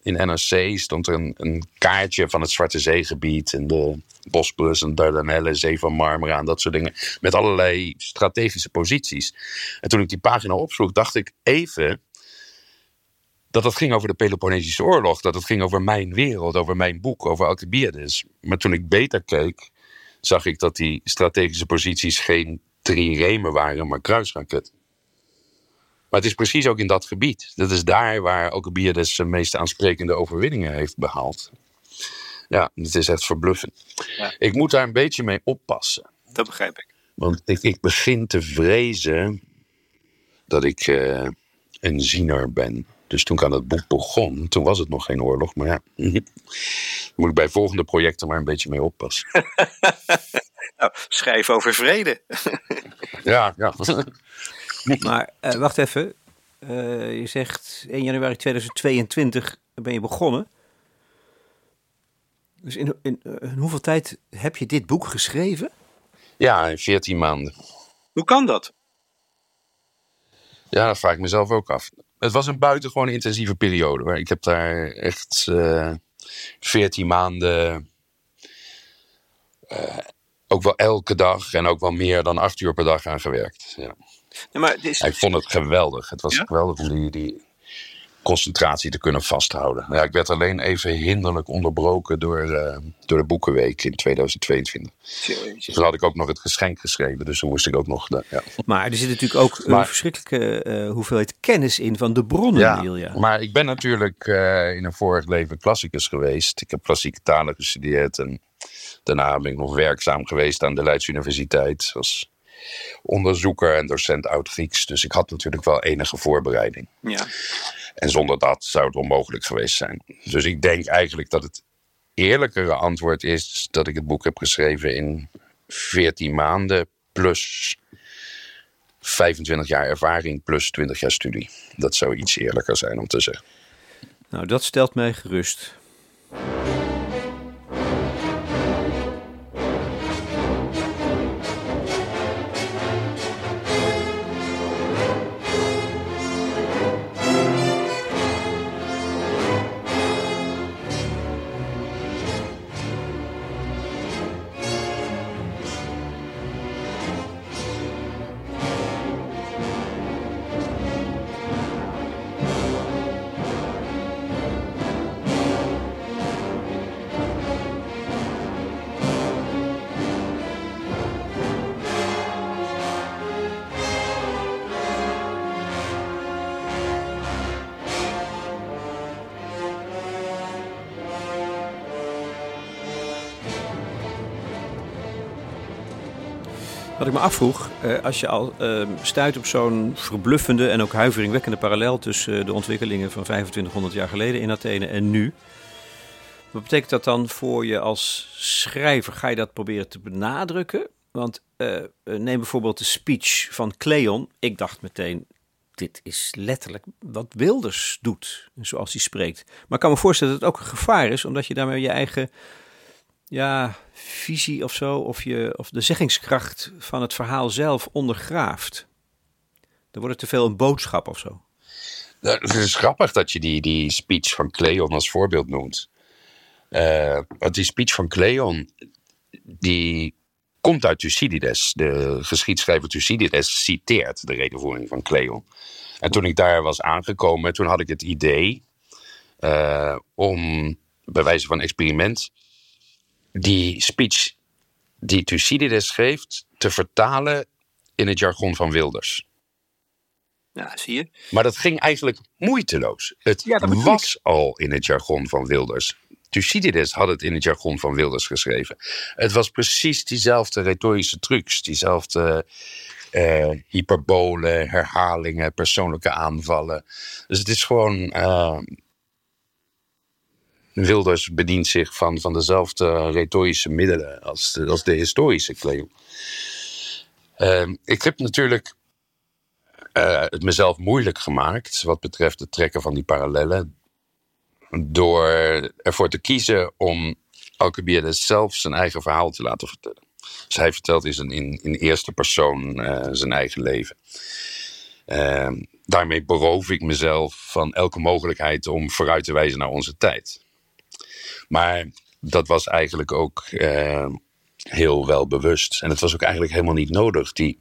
in NRC stond er een, kaartje van het Zwarte Zeegebied en de Bosporus en Dardanellen, Zee van Marmara en dat soort dingen. Met allerlei strategische posities. En toen ik die pagina opsloeg, dacht ik even dat het ging over de Peloponnesische oorlog. Dat het ging over mijn wereld, over mijn boek, over Alcibiades. Maar toen ik beter keek, zag ik dat die strategische posities geen triremen waren, maar kruisraketten. Maar het is precies ook in dat gebied. Dat is daar waar Alcibiades zijn meest aansprekende overwinningen heeft behaald. Ja, het is echt verbluffend. Ja. Ik moet daar een beetje mee oppassen. Dat begrijp ik. Want ik, ik begin te vrezen dat ik uh, een ziener ben. Dus toen ik aan het boek begon, toen was het nog geen oorlog. Maar ja, moet ik bij volgende projecten maar een beetje mee oppassen. nou, schrijf over vrede. ja, ja. maar uh, wacht even. Uh, je zegt 1 januari 2022 ben je begonnen. Dus in, in, in, eh, hoeveel tijd heb je dit boek geschreven? Ja, in 14 maanden. Hoe kan dat? Ja, dat vraag ik mezelf ook af het was een buitengewoon intensieve periode. Ik heb daar echt uh, eh, 14 maanden. Uh, ook wel elke dag en ook wel meer dan acht uur per dag aan gewerkt. Ja. maar is... Ik vond het geweldig. Het was geweldig om die, die, concentratie te kunnen vasthouden. Ja, ik werd alleen even hinderlijk onderbroken door, uh, door de Boekenweek in 2022. Dus toen had ik ook nog het geschenk geschreven, dus toen moest ik ook nog... ja. Maar er zit natuurlijk ook een verschrikkelijke uh, hoeveelheid kennis in van de bronnen, ja, Ilja. Maar ik ben natuurlijk uh, in een vorig leven klassicus geweest. Ik heb klassieke talen gestudeerd en daarna ben ik nog werkzaam geweest aan de Leids Universiteit als onderzoeker en docent oud-Grieks. Dus ik had natuurlijk wel enige voorbereiding. Ja. En zonder dat zou het onmogelijk geweest zijn. Dus ik denk eigenlijk dat het eerlijkere antwoord is dat ik het boek heb geschreven in 14 maanden plus 25 jaar ervaring plus 20 jaar studie. Dat zou iets eerlijker zijn om te zeggen. Nou, dat stelt mij gerust. Wat ik me afvroeg, eh, als je al uh, stuit op zo'n verbluffende en ook huiveringwekkende parallel tussen de ontwikkelingen van 2500 jaar geleden in Athene en nu. Wat betekent dat dan voor je als schrijver? Ga je dat proberen te benadrukken? Want uh, neem bijvoorbeeld de speech van Cleon. Ik dacht meteen, dit is letterlijk wat Wilders doet, zoals hij spreekt. Maar ik kan me voorstellen dat het ook een gevaar is, omdat je daarmee je eigen ja, visie of zo, of, je, of de zeggingskracht van het verhaal zelf ondergraaft. Dan wordt het te veel een boodschap of zo. Nou, het is grappig dat je die, die speech van Cleon als voorbeeld noemt. Uh, want die speech van Cleon, die komt uit Thucydides. De geschiedschrijver Thucydides citeert de redenvoering van Cleon. En toen ik daar was aangekomen, toen had ik het idee uh, om bij wijze van experiment die speech die Thucydides geeft te vertalen in het jargon van Wilders. Ja, zie je. Maar dat ging eigenlijk moeiteloos. Het was al in het jargon van Wilders. Thucydides had het in het jargon van Wilders geschreven. Het was precies diezelfde retorische trucs, diezelfde uh, hyperbolen, herhalingen, persoonlijke aanvallen. Dus het is gewoon. Uh, Wilders bedient zich van, van dezelfde retorische middelen als de, als de historische Cleo. Uh, ik heb natuurlijk uh, het mezelf moeilijk gemaakt wat betreft het trekken van die parallellen door ervoor te kiezen om Alcibiades zelf zijn eigen verhaal te laten vertellen. Dus hij vertelt in, in, in eerste persoon uh, zijn eigen leven. Uh, daarmee beroof ik mezelf van elke mogelijkheid om vooruit te wijzen naar onze tijd. Maar dat was eigenlijk ook uh, heel wel bewust. En het was ook eigenlijk helemaal niet nodig. Die,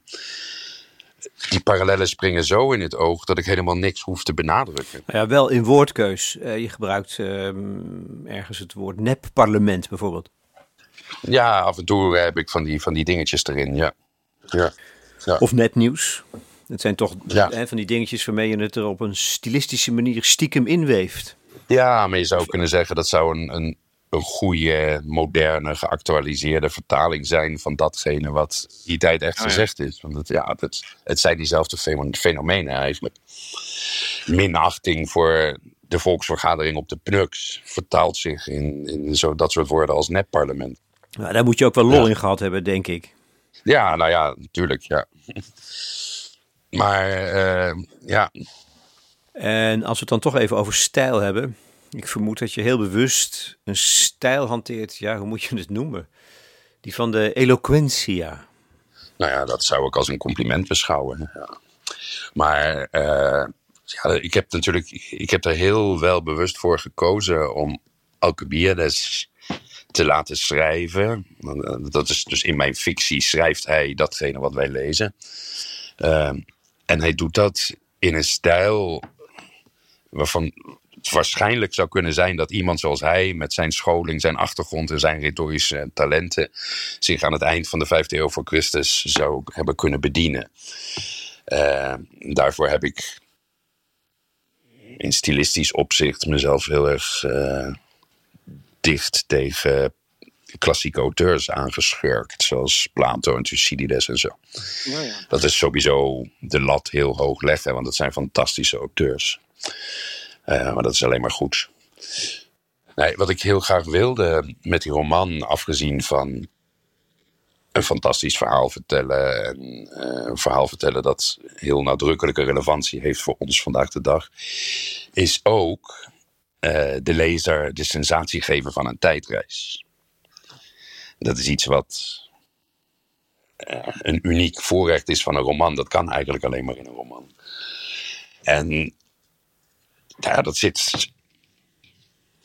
die parallellen springen zo in het oog dat ik helemaal niks hoef te benadrukken. Ja, wel in woordkeus. Uh, je gebruikt uh, ergens het woord nep-parlement bijvoorbeeld. Ja, af en toe heb ik van die, van die dingetjes erin, ja. ja. ja. Of nepnieuws. Het zijn toch ja. hè, van die dingetjes waarmee je het er op een stilistische manier stiekem inweeft. Ja, maar je zou kunnen zeggen dat zou een, een, een goede, moderne, geactualiseerde vertaling zijn van datgene wat die tijd echt oh, gezegd is. Want het, ja, het, het zijn diezelfde fenomenen eigenlijk. Minachting voor de volksvergadering op de PNUX vertaalt zich in, in zo, dat soort woorden als nepparlement. Nou, daar moet je ook wel lol in gehad hebben, denk ik. Ja, nou ja, natuurlijk, ja. Maar uh, ja. En als we het dan toch even over stijl hebben. Ik vermoed dat je heel bewust een stijl hanteert. Ja, hoe moet je het noemen? Die van de eloquentia. Nou ja, dat zou ik als een compliment beschouwen. Maar uh, ja, ik heb natuurlijk, ik heb er heel wel bewust voor gekozen om Alcibiades te laten schrijven. Dat is dus in mijn fictie schrijft hij datgene wat wij lezen. Uh, en hij doet dat in een stijl waarvan het waarschijnlijk zou kunnen zijn dat iemand zoals hij, met zijn scholing, zijn achtergrond en zijn retorische talenten, zich aan het eind van de vijfde eeuw voor Christus zou hebben kunnen bedienen. Uh, daarvoor heb ik in stilistisch opzicht mezelf heel erg uh, dicht tegen klassieke auteurs aangeschurkt, zoals Plato en Thucydides en zo. Ja, ja. Dat is sowieso de lat heel hoog leggen, want dat zijn fantastische auteurs. Uh, maar dat is alleen maar goed. Nee, wat ik heel graag wilde met die roman, afgezien van een fantastisch verhaal vertellen. En, uh, een verhaal vertellen dat heel nadrukkelijke relevantie heeft voor ons vandaag de dag. Is ook uh, de lezer de sensatie geven van een tijdreis. Dat is iets wat een uniek voorrecht is van een roman. Dat kan eigenlijk alleen maar in een roman. En ja, dat zit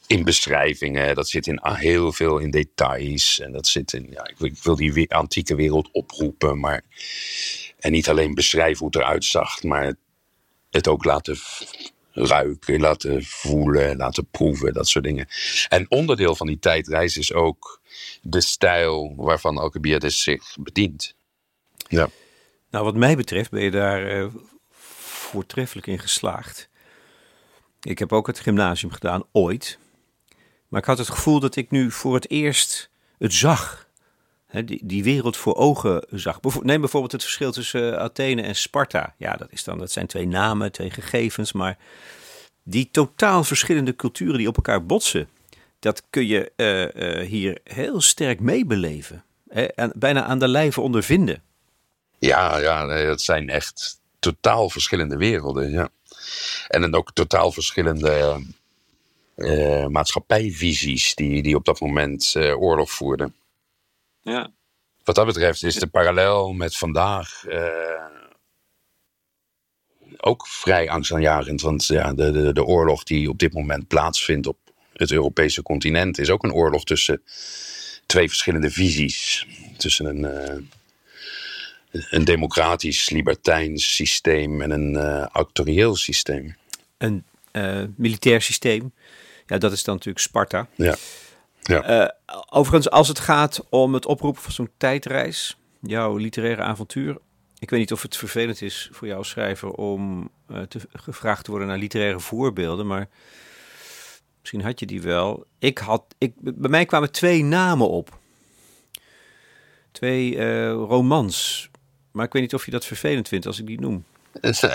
in beschrijvingen, dat zit in heel veel in details. En dat zit in, ja, ik wil, ik wil die antieke wereld oproepen, maar. En niet alleen beschrijven hoe het eruit zag, maar het ook laten ruiken, laten voelen, laten proeven, dat soort dingen. En onderdeel van die tijdreis is ook de stijl waarvan Alcibiades zich bedient. Ja. Nou, wat mij betreft ben je daar uh, voortreffelijk in geslaagd. Ik heb ook het gymnasium gedaan, ooit. Maar ik had het gevoel dat ik nu voor het eerst het zag. die, die wereld voor ogen zag. Neem bijvoorbeeld het verschil tussen Athene en Sparta. Ja, dat, is dan, dat zijn twee namen, twee gegevens, maar die totaal verschillende culturen die op elkaar botsen, dat kun je hier heel sterk meebeleven. En bijna aan de lijve ondervinden. Ja, ja, dat zijn echt totaal verschillende werelden. Ja. En dan ook totaal verschillende uh, maatschappijvisies die, die op dat moment uh, oorlog voerden. Ja. Wat dat betreft is de parallel met vandaag uh, ook vrij angstaanjagend. Want ja, de, de, de oorlog die op dit moment plaatsvindt op het Europese continent is ook een oorlog tussen twee verschillende visies. Tussen een een democratisch, libertijns systeem en een uh, autorieel systeem. Een uh, militair systeem, ja, dat is dan natuurlijk Sparta. Ja. ja. Uh, overigens, als het gaat om het oproepen van zo'n tijdreis, jouw literaire avontuur. Ik weet niet of het vervelend is voor jouw schrijver om te, gevraagd te worden naar literaire voorbeelden, maar misschien had je die wel. Ik had, ik, bij mij kwamen twee namen op. Twee romans maar ik weet niet of je dat vervelend vindt als ik die noem.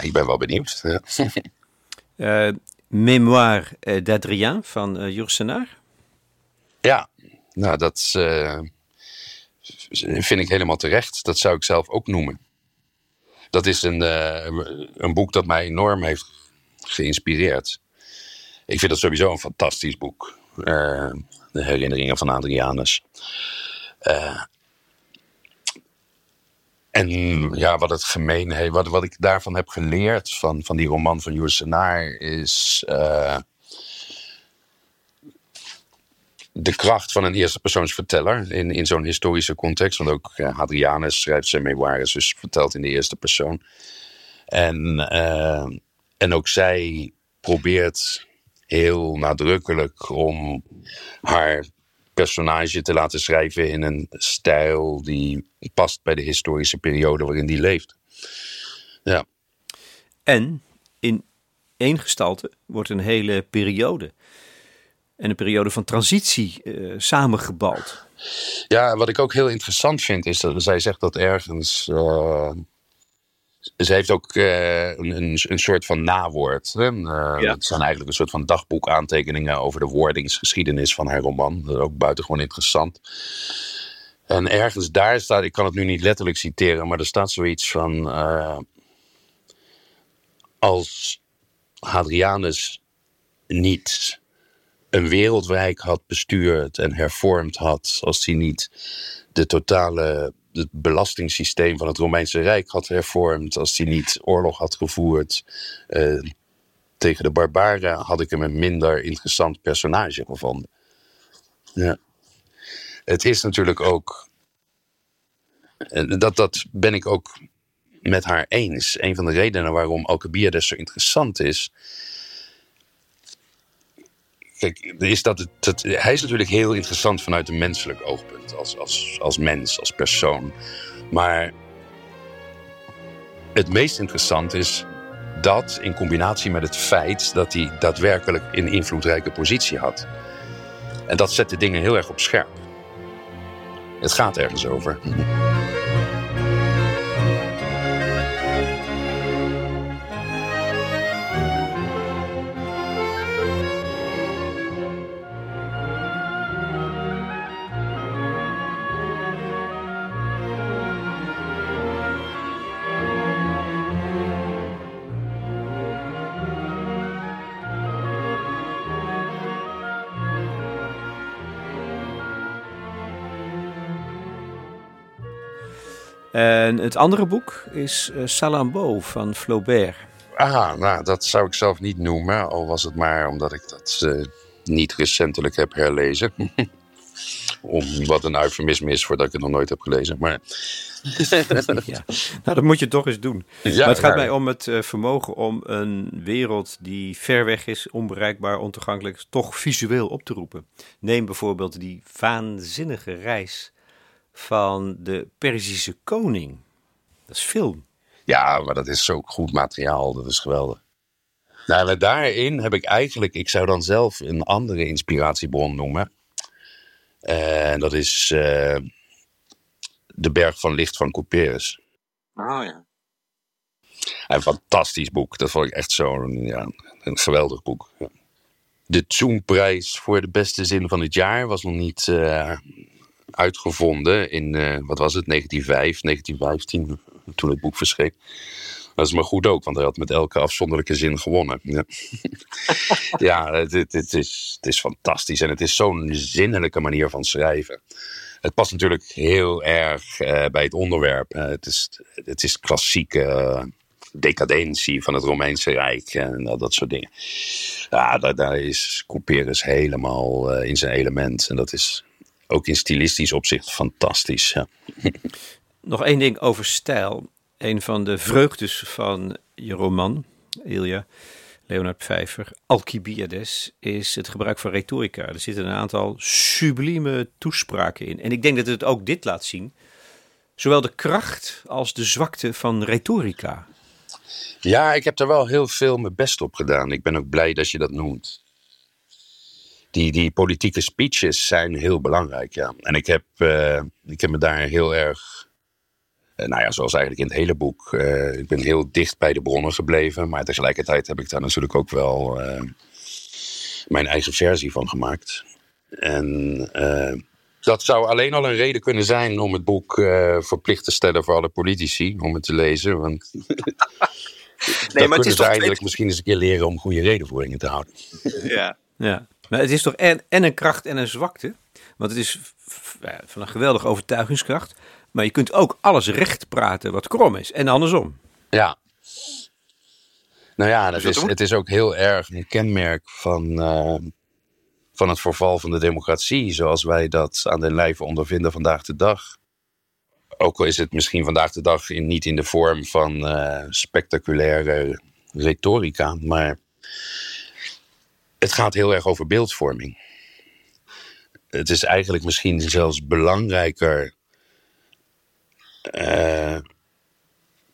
Ik ben wel benieuwd. Ja. uh, Mémoire eh, d'Adrien van uh, Jules Ja, nou dat uh, vind ik helemaal terecht. Dat zou ik zelf ook noemen. Dat is een, een boek dat mij enorm heeft geïnspireerd. Ik vind dat sowieso een fantastisch boek. de herinneringen van Adrianus. En ja, wat het gemeen heeft, wat, wat ik daarvan heb geleerd van, van die roman van Jules Senaar is uh, de kracht van een eerste persoonsverteller in, in zo'n historische context. Want ook Hadrianus schrijft zijn memoires, dus vertelt in de eerste persoon. En, uh, en ook zij probeert heel nadrukkelijk om haar personage te laten schrijven in een stijl die past bij de historische periode waarin die leeft. Ja. En in één gestalte wordt een hele periode en een periode van transitie uh, samengebald. Ja, wat ik ook heel interessant vind is dat zij zegt dat ergens uh, ze heeft ook uh, een, een soort van nawoord. Hè? Uh, Het zijn eigenlijk een soort van dagboekaantekeningen over de wordingsgeschiedenis van haar roman. Dat is ook buitengewoon interessant. En ergens daar staat, ik kan het nu niet letterlijk citeren, maar er staat zoiets van. Uh, als Hadrianus niet een wereldrijk had bestuurd en hervormd had, als hij niet de totale het belastingssysteem van het Romeinse Rijk had hervormd, als hij niet oorlog had gevoerd uh, tegen de barbaren, had ik hem een minder interessant personage gevonden. Ja. Het is natuurlijk ook. Dat, dat ben ik ook met haar eens. Een van de redenen waarom Alcibiades zo interessant is. Kijk, is dat het, hij is natuurlijk heel interessant vanuit een menselijk oogpunt. Als, als, als mens, als persoon. Maar het meest interessant is dat in combinatie met het feit dat hij daadwerkelijk een invloedrijke positie had. En dat zet de dingen heel erg op scherp. Het gaat ergens over. En het andere boek is uh, Salambo van Flaubert. Ah, nou, dat zou ik zelf niet noemen. Al was het maar omdat ik dat uh, niet recentelijk heb herlezen. Om wat een eufemisme is voordat ik het nog nooit heb gelezen. Maar... ja. Nou, dat moet je toch eens doen. Ja, maar het gaat mij om het uh, vermogen om een wereld die ver weg is, onbereikbaar, ontoegankelijk, toch visueel op te roepen. Neem bijvoorbeeld die waanzinnige reis van de Perzische koning. Dat is film. Ja, maar dat is zo goed materiaal. Dat is geweldig. Nou, daarin heb ik eigenlijk, ik zou dan zelf een andere inspiratiebron noemen. En dat is uh, De Berg van Licht van Couperus. Oh ja. Een fantastisch boek. Dat vond ik echt zo'n ja, een geweldig boek. Ja. De Zoenprijs voor de beste zin van het jaar was nog niet uh, uitgevonden in, uh, wat was het, 1905, 1915, toen het boek verscheen. Dat is maar goed ook, want hij had met elke afzonderlijke zin gewonnen. Ja, ja het, het, is, het is fantastisch en het is zo'n zinnelijke manier van schrijven. Het past natuurlijk heel erg uh, bij het onderwerp. het, is, het is klassieke decadentie van het Romeinse Rijk en dat soort dingen. Ja, daar, daar is Couperus helemaal in zijn element. En dat is ook in stilistisch opzicht fantastisch. Ja. Nog één ding over stijl. Een van de vreugdes van je roman, Ilja, Leonard Pfeiffer, Alcibiades, is het gebruik van retorica. Er zitten een aantal sublieme toespraken in. En ik denk dat het ook dit laat zien. Zowel de kracht als de zwakte van retorica. Ja, ik heb er wel heel veel mijn best op gedaan. Ik ben ook blij dat je dat noemt. Die, die politieke speeches zijn heel belangrijk, ja. En ik heb, uh, ik heb me daar heel erg, uh, nou ja, zoals eigenlijk in het hele boek, uh, ik ben heel dicht bij de bronnen gebleven. Maar tegelijkertijd heb ik daar natuurlijk ook wel mijn eigen versie van gemaakt. En dat zou alleen al een reden kunnen zijn om het boek verplicht te stellen voor alle politici, om het te lezen. Want nee, maar het is toch eindelijk misschien eens een keer leren om goede redenvoeringen te houden. Ja. ja. Maar het is toch en, en een kracht en een zwakte. Want het is van een geweldige overtuigingskracht. Maar je kunt ook alles recht praten wat krom is. En andersom. Ja. Nou ja, dat is, het is ook heel erg een kenmerk van, uh, van het verval van de democratie. Zoals wij dat aan de lijve ondervinden vandaag de dag ook al is het misschien vandaag de dag in, niet in de vorm van uh, spectaculaire retorica, maar het gaat heel erg over beeldvorming. Het is eigenlijk misschien zelfs belangrijker uh,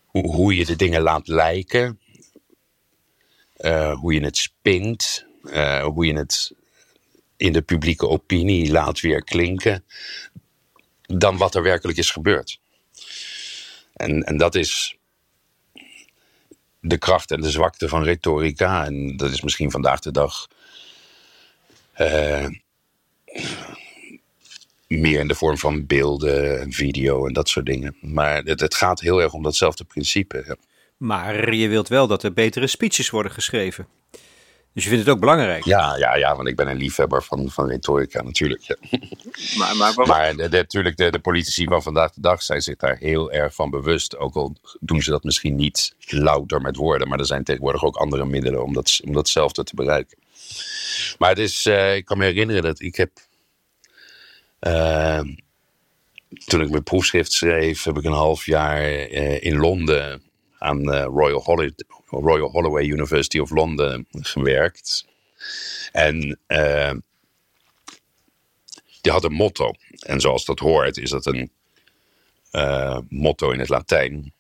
hoe, hoe, je de dingen laat lijken, uh, hoe je het spint, hoe je het in de publieke opinie laat weer klinken, dan wat er werkelijk is gebeurd. En, en dat is de kracht en de zwakte van retorica. En dat is misschien vandaag de dag uh, meer in de vorm van beelden en video en dat soort dingen. Maar het, het gaat heel erg om datzelfde principe. Maar je wilt wel dat er betere speeches worden geschreven. Dus je vindt het ook belangrijk? Ja, ja, ja want ik ben een liefhebber van, van retorica natuurlijk. Ja. Maar, maar, maar de, natuurlijk, de, de politici van vandaag de dag zijn zich daar heel erg van bewust. Ook al doen ze dat misschien niet louter met woorden. Maar er zijn tegenwoordig ook andere middelen om, dat, om datzelfde te bereiken. Maar het is, uh, ik kan me herinneren dat ik heb... Uh, toen ik mijn proefschrift schreef, heb ik een half jaar uh, in Londen aan Royal, Holiday, Royal Holloway University of London gewerkt. En uh, die had een motto. En zoals dat hoort, is dat een uh, motto in het Latijn.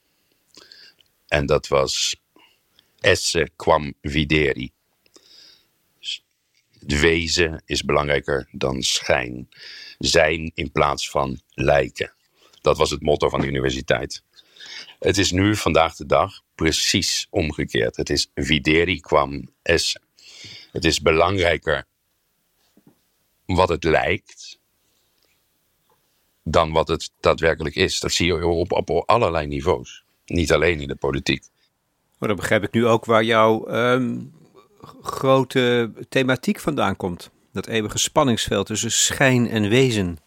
En dat was esse quam videri. Wezen is belangrijker dan schijn. Zijn in plaats van lijken. Dat was het motto van de universiteit. Het is nu, vandaag de dag, precies omgekeerd. Het is videri quam esse. Het is belangrijker wat het lijkt dan wat het daadwerkelijk is. Dat zie je op, allerlei niveaus. Niet alleen in de politiek. Maar dan begrijp ik nu ook waar jouw ehm, grote thematiek vandaan komt. Dat eeuwige spanningsveld tussen schijn en wezen.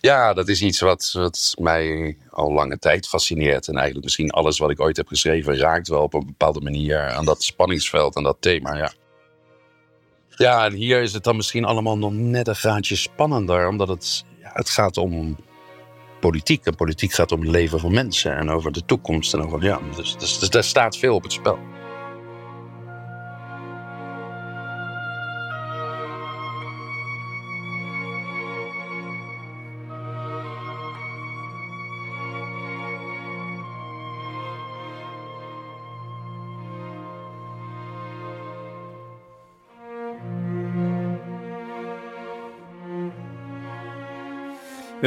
Ja, dat is iets wat, wat mij al lange tijd fascineert. En eigenlijk misschien alles wat ik ooit heb geschreven raakt wel op een bepaalde manier aan dat spanningsveld en dat thema. Ja. Ja, en hier is het dan misschien allemaal nog net een graadje spannender, omdat het, ja, het gaat om politiek. En politiek gaat om het leven van mensen en over de toekomst. En over, ja, dus, dus, dus daar staat veel op het spel.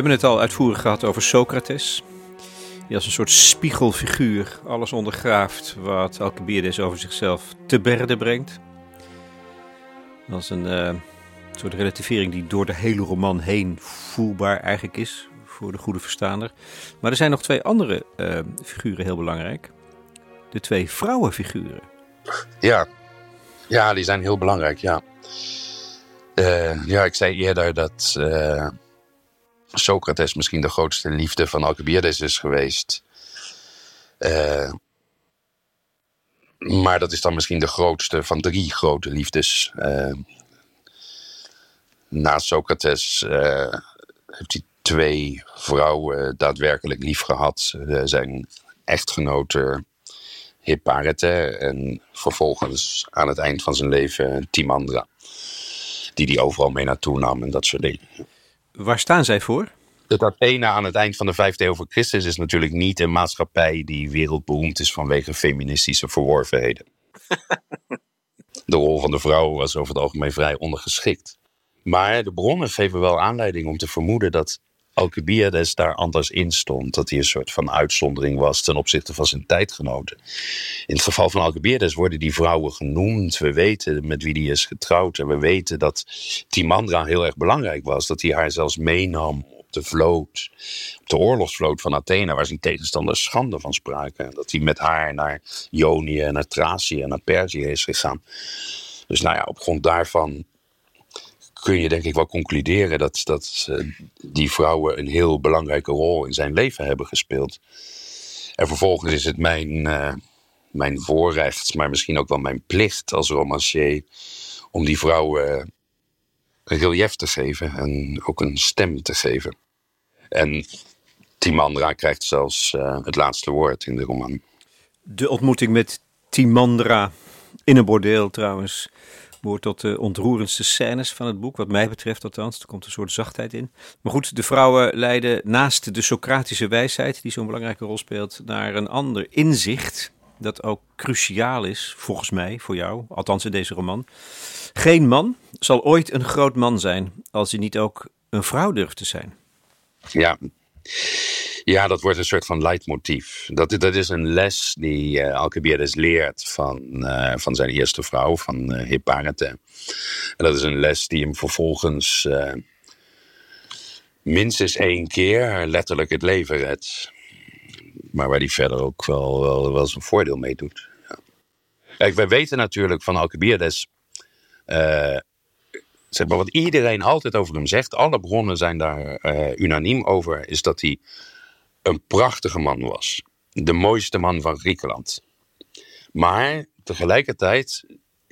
Hebben het al uitvoerig gehad over Socrates. die als een soort spiegelfiguur alles ondergraaft wat Alcibiades over zichzelf te berde brengt. Als een uh, soort relativering die door de hele roman heen voelbaar eigenlijk is voor de goede verstaander. Maar er zijn nog twee andere uh, figuren heel belangrijk. De twee vrouwenfiguren. Ja, ja die zijn heel belangrijk, ja. Uh, ja, ik zei eerder dat Socrates misschien de grootste liefde van Alcibiades is geweest. Uh, maar dat is dan misschien de grootste van drie grote liefdes. na Socrates heeft hij twee vrouwen daadwerkelijk lief gehad. zijn echtgenote Hipparete en vervolgens aan het eind van zijn leven Timandra die die overal mee naartoe nam en dat soort dingen. Waar staan zij voor? Het Athene aan het eind van de vijfde eeuw voor Christus is natuurlijk niet een maatschappij die wereldberoemd is vanwege feministische verworvenheden. de rol van de vrouw was over het algemeen vrij ondergeschikt. Maar de bronnen geven wel aanleiding om te vermoeden dat Alcibiades daar anders in stond. Dat hij een soort van uitzondering was ten opzichte van zijn tijdgenoten. In het geval van Alcibiades worden die vrouwen genoemd. We weten met wie die is getrouwd. En we weten dat Timandra heel erg belangrijk was. Dat hij haar zelfs meenam op de vloot. Op de oorlogsvloot van Athene, waar zijn tegenstanders schande van spraken. En dat hij met haar naar Ionië, naar Thracië en naar Perzië is gegaan. Dus nou ja, op grond daarvan kun je denk ik wel concluderen dat, dat uh, die vrouwen een heel belangrijke rol in zijn leven hebben gespeeld. En vervolgens is het mijn, uh, mijn voorrecht, maar misschien ook wel mijn plicht als romancier, om die vrouwen een relief te geven en ook een stem te geven. En Timandra krijgt zelfs uh, het laatste woord in de roman. De ontmoeting met Timandra in een bordeel trouwens behoort tot de ontroerendste scènes van het boek, wat mij betreft althans. Er komt een soort zachtheid in. Maar goed, de vrouwen leiden naast de Socratische wijsheid, die zo'n belangrijke rol speelt, naar een ander inzicht. Dat ook cruciaal is, volgens mij, voor jou, althans in deze roman. Geen man zal ooit een groot man zijn als hij niet ook een vrouw durft te zijn. Ja, ja, dat wordt een soort van leidmotief. Dat, dat is een les die uh, Alcibiades leert van, uh, van zijn eerste vrouw, van uh, Hipparete. En dat is een les die hem vervolgens minstens één keer letterlijk het leven redt. Maar waar hij verder ook wel, wel, wel zijn voordeel mee doet. Ja. Kijk, wij weten natuurlijk van Alcibiades zeg maar, wat iedereen altijd over hem zegt, alle bronnen zijn daar unaniem over, is dat hij een prachtige man was. De mooiste man van Griekenland. Maar tegelijkertijd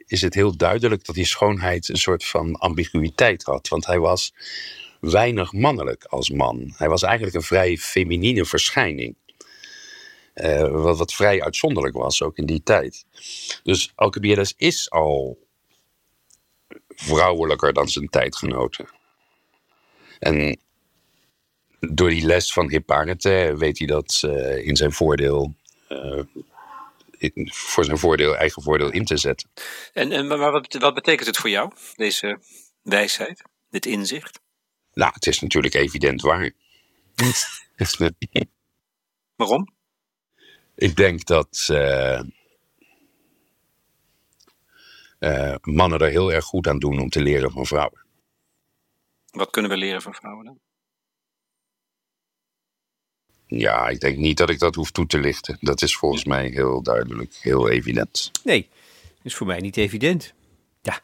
is het heel duidelijk dat die schoonheid een soort van ambiguïteit had. Want hij was weinig mannelijk als man. Hij was eigenlijk een vrij feminine verschijning. Uh, wat, wat vrij uitzonderlijk was, ook in die tijd. Dus Alcibiades is al vrouwelijker dan zijn tijdgenoten. En door die les van Hipparete weet hij dat uh, in zijn voordeel, uh, in, voor zijn voordeel, eigen voordeel in te zetten. En, en maar wat, wat betekent het voor jou, deze wijsheid, dit inzicht? Nou, het is natuurlijk evident waar. Waarom? Ik denk dat uh, mannen er heel erg goed aan doen om te leren van vrouwen. Wat kunnen we leren van vrouwen dan? Ja, ik denk niet dat ik dat hoef toe te lichten. Dat is volgens mij heel duidelijk, heel evident. Nee, is voor mij niet evident. Ja,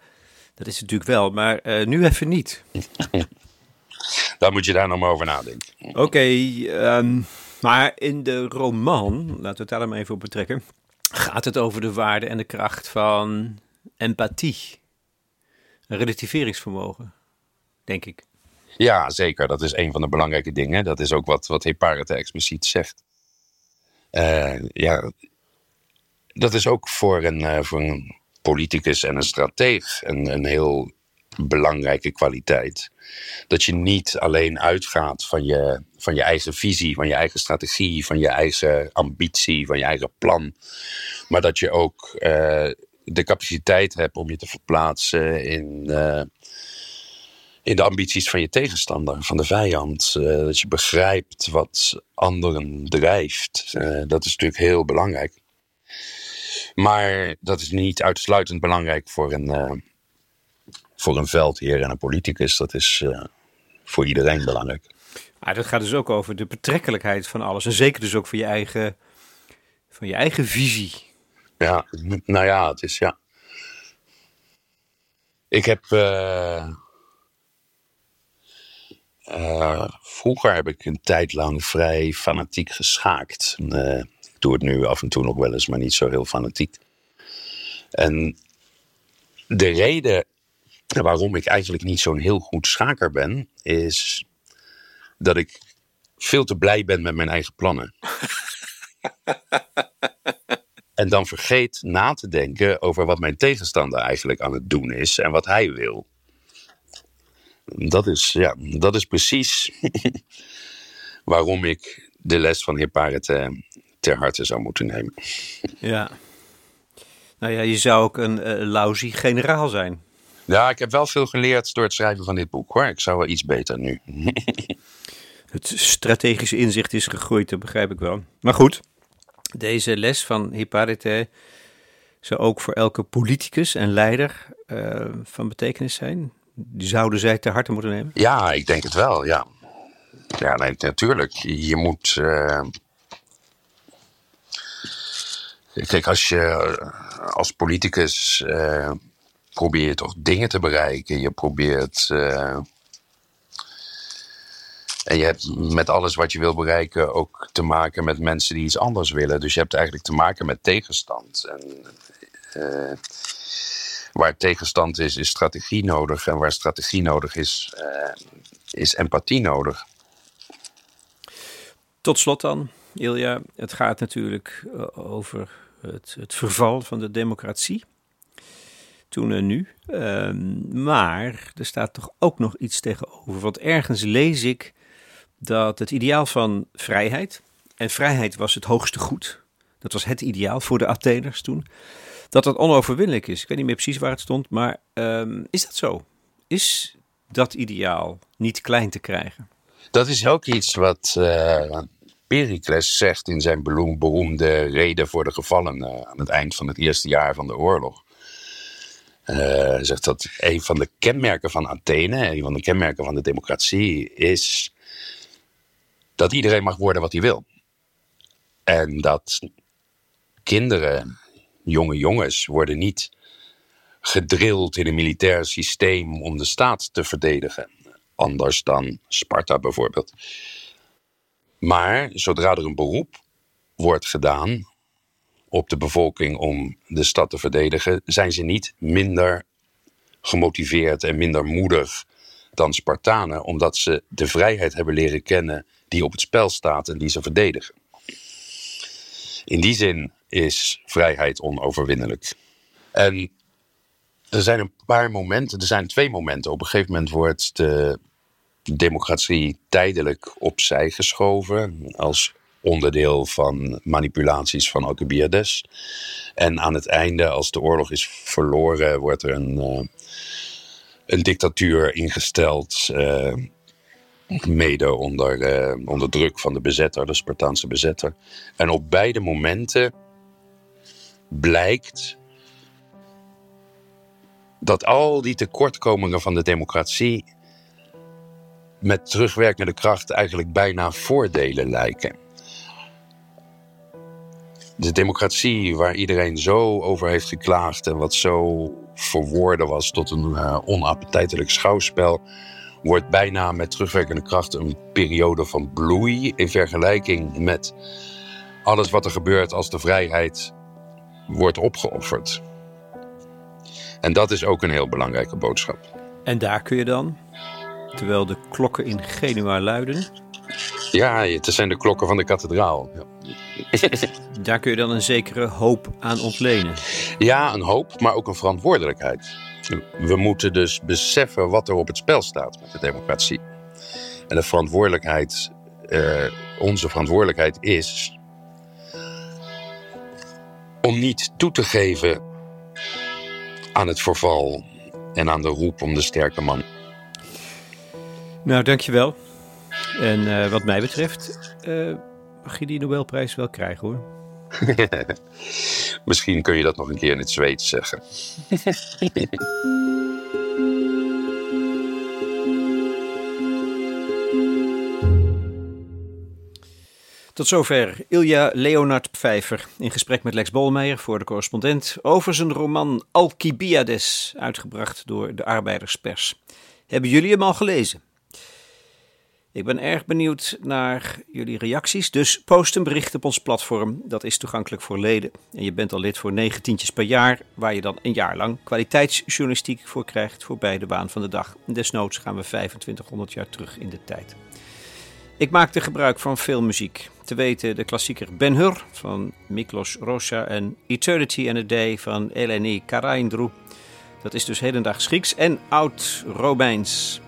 dat is natuurlijk wel, maar uh, nu even niet. Dan moet je daar nog maar over nadenken. Oké, okay, um, maar in de roman, laten we het daar maar even op betrekken, gaat het over de waarde en de kracht van empathie. Een relativeringsvermogen, denk ik. Ja, zeker. Dat is een van de belangrijke dingen. Dat is ook wat, wat Hipparete expliciet zegt. Uh, ja, dat is ook voor een, uh, voor een politicus en een strateeg een, een heel belangrijke kwaliteit. Dat je niet alleen uitgaat van je, van je eigen visie, van je eigen strategie, van je eigen ambitie, van je eigen plan. Maar dat je ook uh, de capaciteit hebt om je te verplaatsen in in de ambities van je tegenstander, van de vijand. Uh, dat je begrijpt wat anderen drijft. Uh, dat is natuurlijk heel belangrijk. Maar dat is niet uitsluitend belangrijk voor een, uh, voor een veldheer en een politicus. Dat is voor iedereen belangrijk. Maar dat gaat dus ook over de betrekkelijkheid van alles. En zeker dus ook van je eigen, van je eigen visie. Ja, nou ja, het is ja. Ik heb. Uh, uh, vroeger heb ik een tijd lang vrij fanatiek geschaakt. Uh, ik doe het nu af en toe nog wel eens, maar niet zo heel fanatiek. En de reden waarom ik eigenlijk niet zo'n heel goed schaker ben, is dat ik veel te blij ben met mijn eigen plannen. en dan vergeet na te denken over wat mijn tegenstander eigenlijk aan het doen is en wat hij wil. Dat is, ja, dat is precies waarom ik de les van Hipparete ter harte zou moeten nemen. Ja. Nou ja, je zou ook een uh, lousy generaal zijn. Ja, ik heb wel veel geleerd door het schrijven van dit boek hoor. Ik zou wel iets beter nu. het strategische inzicht is gegroeid, dat begrijp ik wel. Maar goed, deze les van Hipparete zou ook voor elke politicus en leider uh, van betekenis zijn. Zouden zij ter harte moeten nemen? Ja, ik denk het wel, ja. Ja, nee, natuurlijk. Je moet. Uh... Kijk, als je als politicus uh, probeer je toch dingen te bereiken. Je probeert. Uh, en je hebt met alles wat je wil bereiken ook te maken met mensen die iets anders willen. Dus je hebt eigenlijk te maken met tegenstand. En, waar tegenstand is, is strategie nodig. En waar strategie nodig is, uh, is empathie nodig. Tot slot dan, Ilja. Het gaat natuurlijk over het, het verval van de democratie toen en nu. Ehm, maar er staat toch ook nog iets tegenover. Want ergens lees ik dat het ideaal van vrijheid, en vrijheid was het hoogste goed, dat was het ideaal voor de Atheners toen, dat dat onoverwinnelijk is. Ik weet niet meer precies waar het stond, maar ehm, is dat zo? Is dat ideaal niet klein te krijgen? Dat is ook iets wat uh, Pericles zegt in zijn beroemde reden voor de gevallenen aan het eind van het eerste jaar van de oorlog. Uh, zegt dat een van de kenmerken van Athene, een van de kenmerken van de democratie, is dat iedereen mag worden wat hij wil. En dat kinderen, jonge jongens, worden niet gedrild in een militair systeem om de staat te verdedigen. Anders dan Sparta bijvoorbeeld. Maar zodra er een beroep wordt gedaan op de bevolking om de stad te verdedigen, zijn ze niet minder gemotiveerd en minder moedig dan Spartanen, omdat ze de vrijheid hebben leren kennen die op het spel staat en die ze verdedigen. In die zin is vrijheid onoverwinnelijk. En er zijn een paar momenten, er zijn twee momenten. Op een gegeven moment wordt de democratie tijdelijk opzij geschoven als onderdeel van manipulaties van Alcibiades. En aan het einde, als de oorlog is verloren, wordt er een, uh, een dictatuur ingesteld. Uh, mede onder, uh, onder druk van de bezetter, de Spartaanse bezetter. En op beide momenten blijkt dat al die tekortkomingen van de democratie met terugwerkende kracht eigenlijk bijna voordelen lijken. De democratie waar iedereen zo over heeft geklaagd en wat zo verwoorden was tot een uh, onappetijtelijk schouwspel, wordt bijna met terugwerkende kracht een periode van bloei in vergelijking met alles wat er gebeurt als de vrijheid wordt opgeofferd. En dat is ook een heel belangrijke boodschap. En daar kun je dan, terwijl de klokken in Genua luiden. Ja, het zijn de klokken van de kathedraal. Ja. Daar kun je dan een zekere hoop aan ontlenen. Ja, een hoop, maar ook een verantwoordelijkheid. We moeten dus beseffen wat er op het spel staat met de democratie. En de verantwoordelijkheid, uh, onze verantwoordelijkheid is om niet toe te geven aan het verval en aan de roep om de sterke man. Nou, dankjewel. En uh, wat mij betreft uh, mag je die Nobelprijs wel krijgen hoor. Misschien kun je dat nog een keer in het Zweeds zeggen. Tot zover Ilja Leonard Pfeiffer in gesprek met Lex Bolmeijer voor de correspondent over zijn roman Alcibiades, uitgebracht door de Arbeiderspers. Hebben jullie hem al gelezen? Ik ben erg benieuwd naar jullie reacties, dus post een bericht op ons platform. Dat is toegankelijk voor leden. En je bent al lid voor negentientjes per jaar, waar je dan een jaar lang kwaliteitsjournalistiek voor krijgt voor beide baan van de dag. Desnoods gaan we 2500 jaar terug in de tijd. Ik maakte gebruik van veel muziek. Te weten de klassieker Ben Hur van Miklos Rocha en Eternity and a Day van Eleni Karaindrou. Dat is dus hedendaags Grieks en oud-Romeins.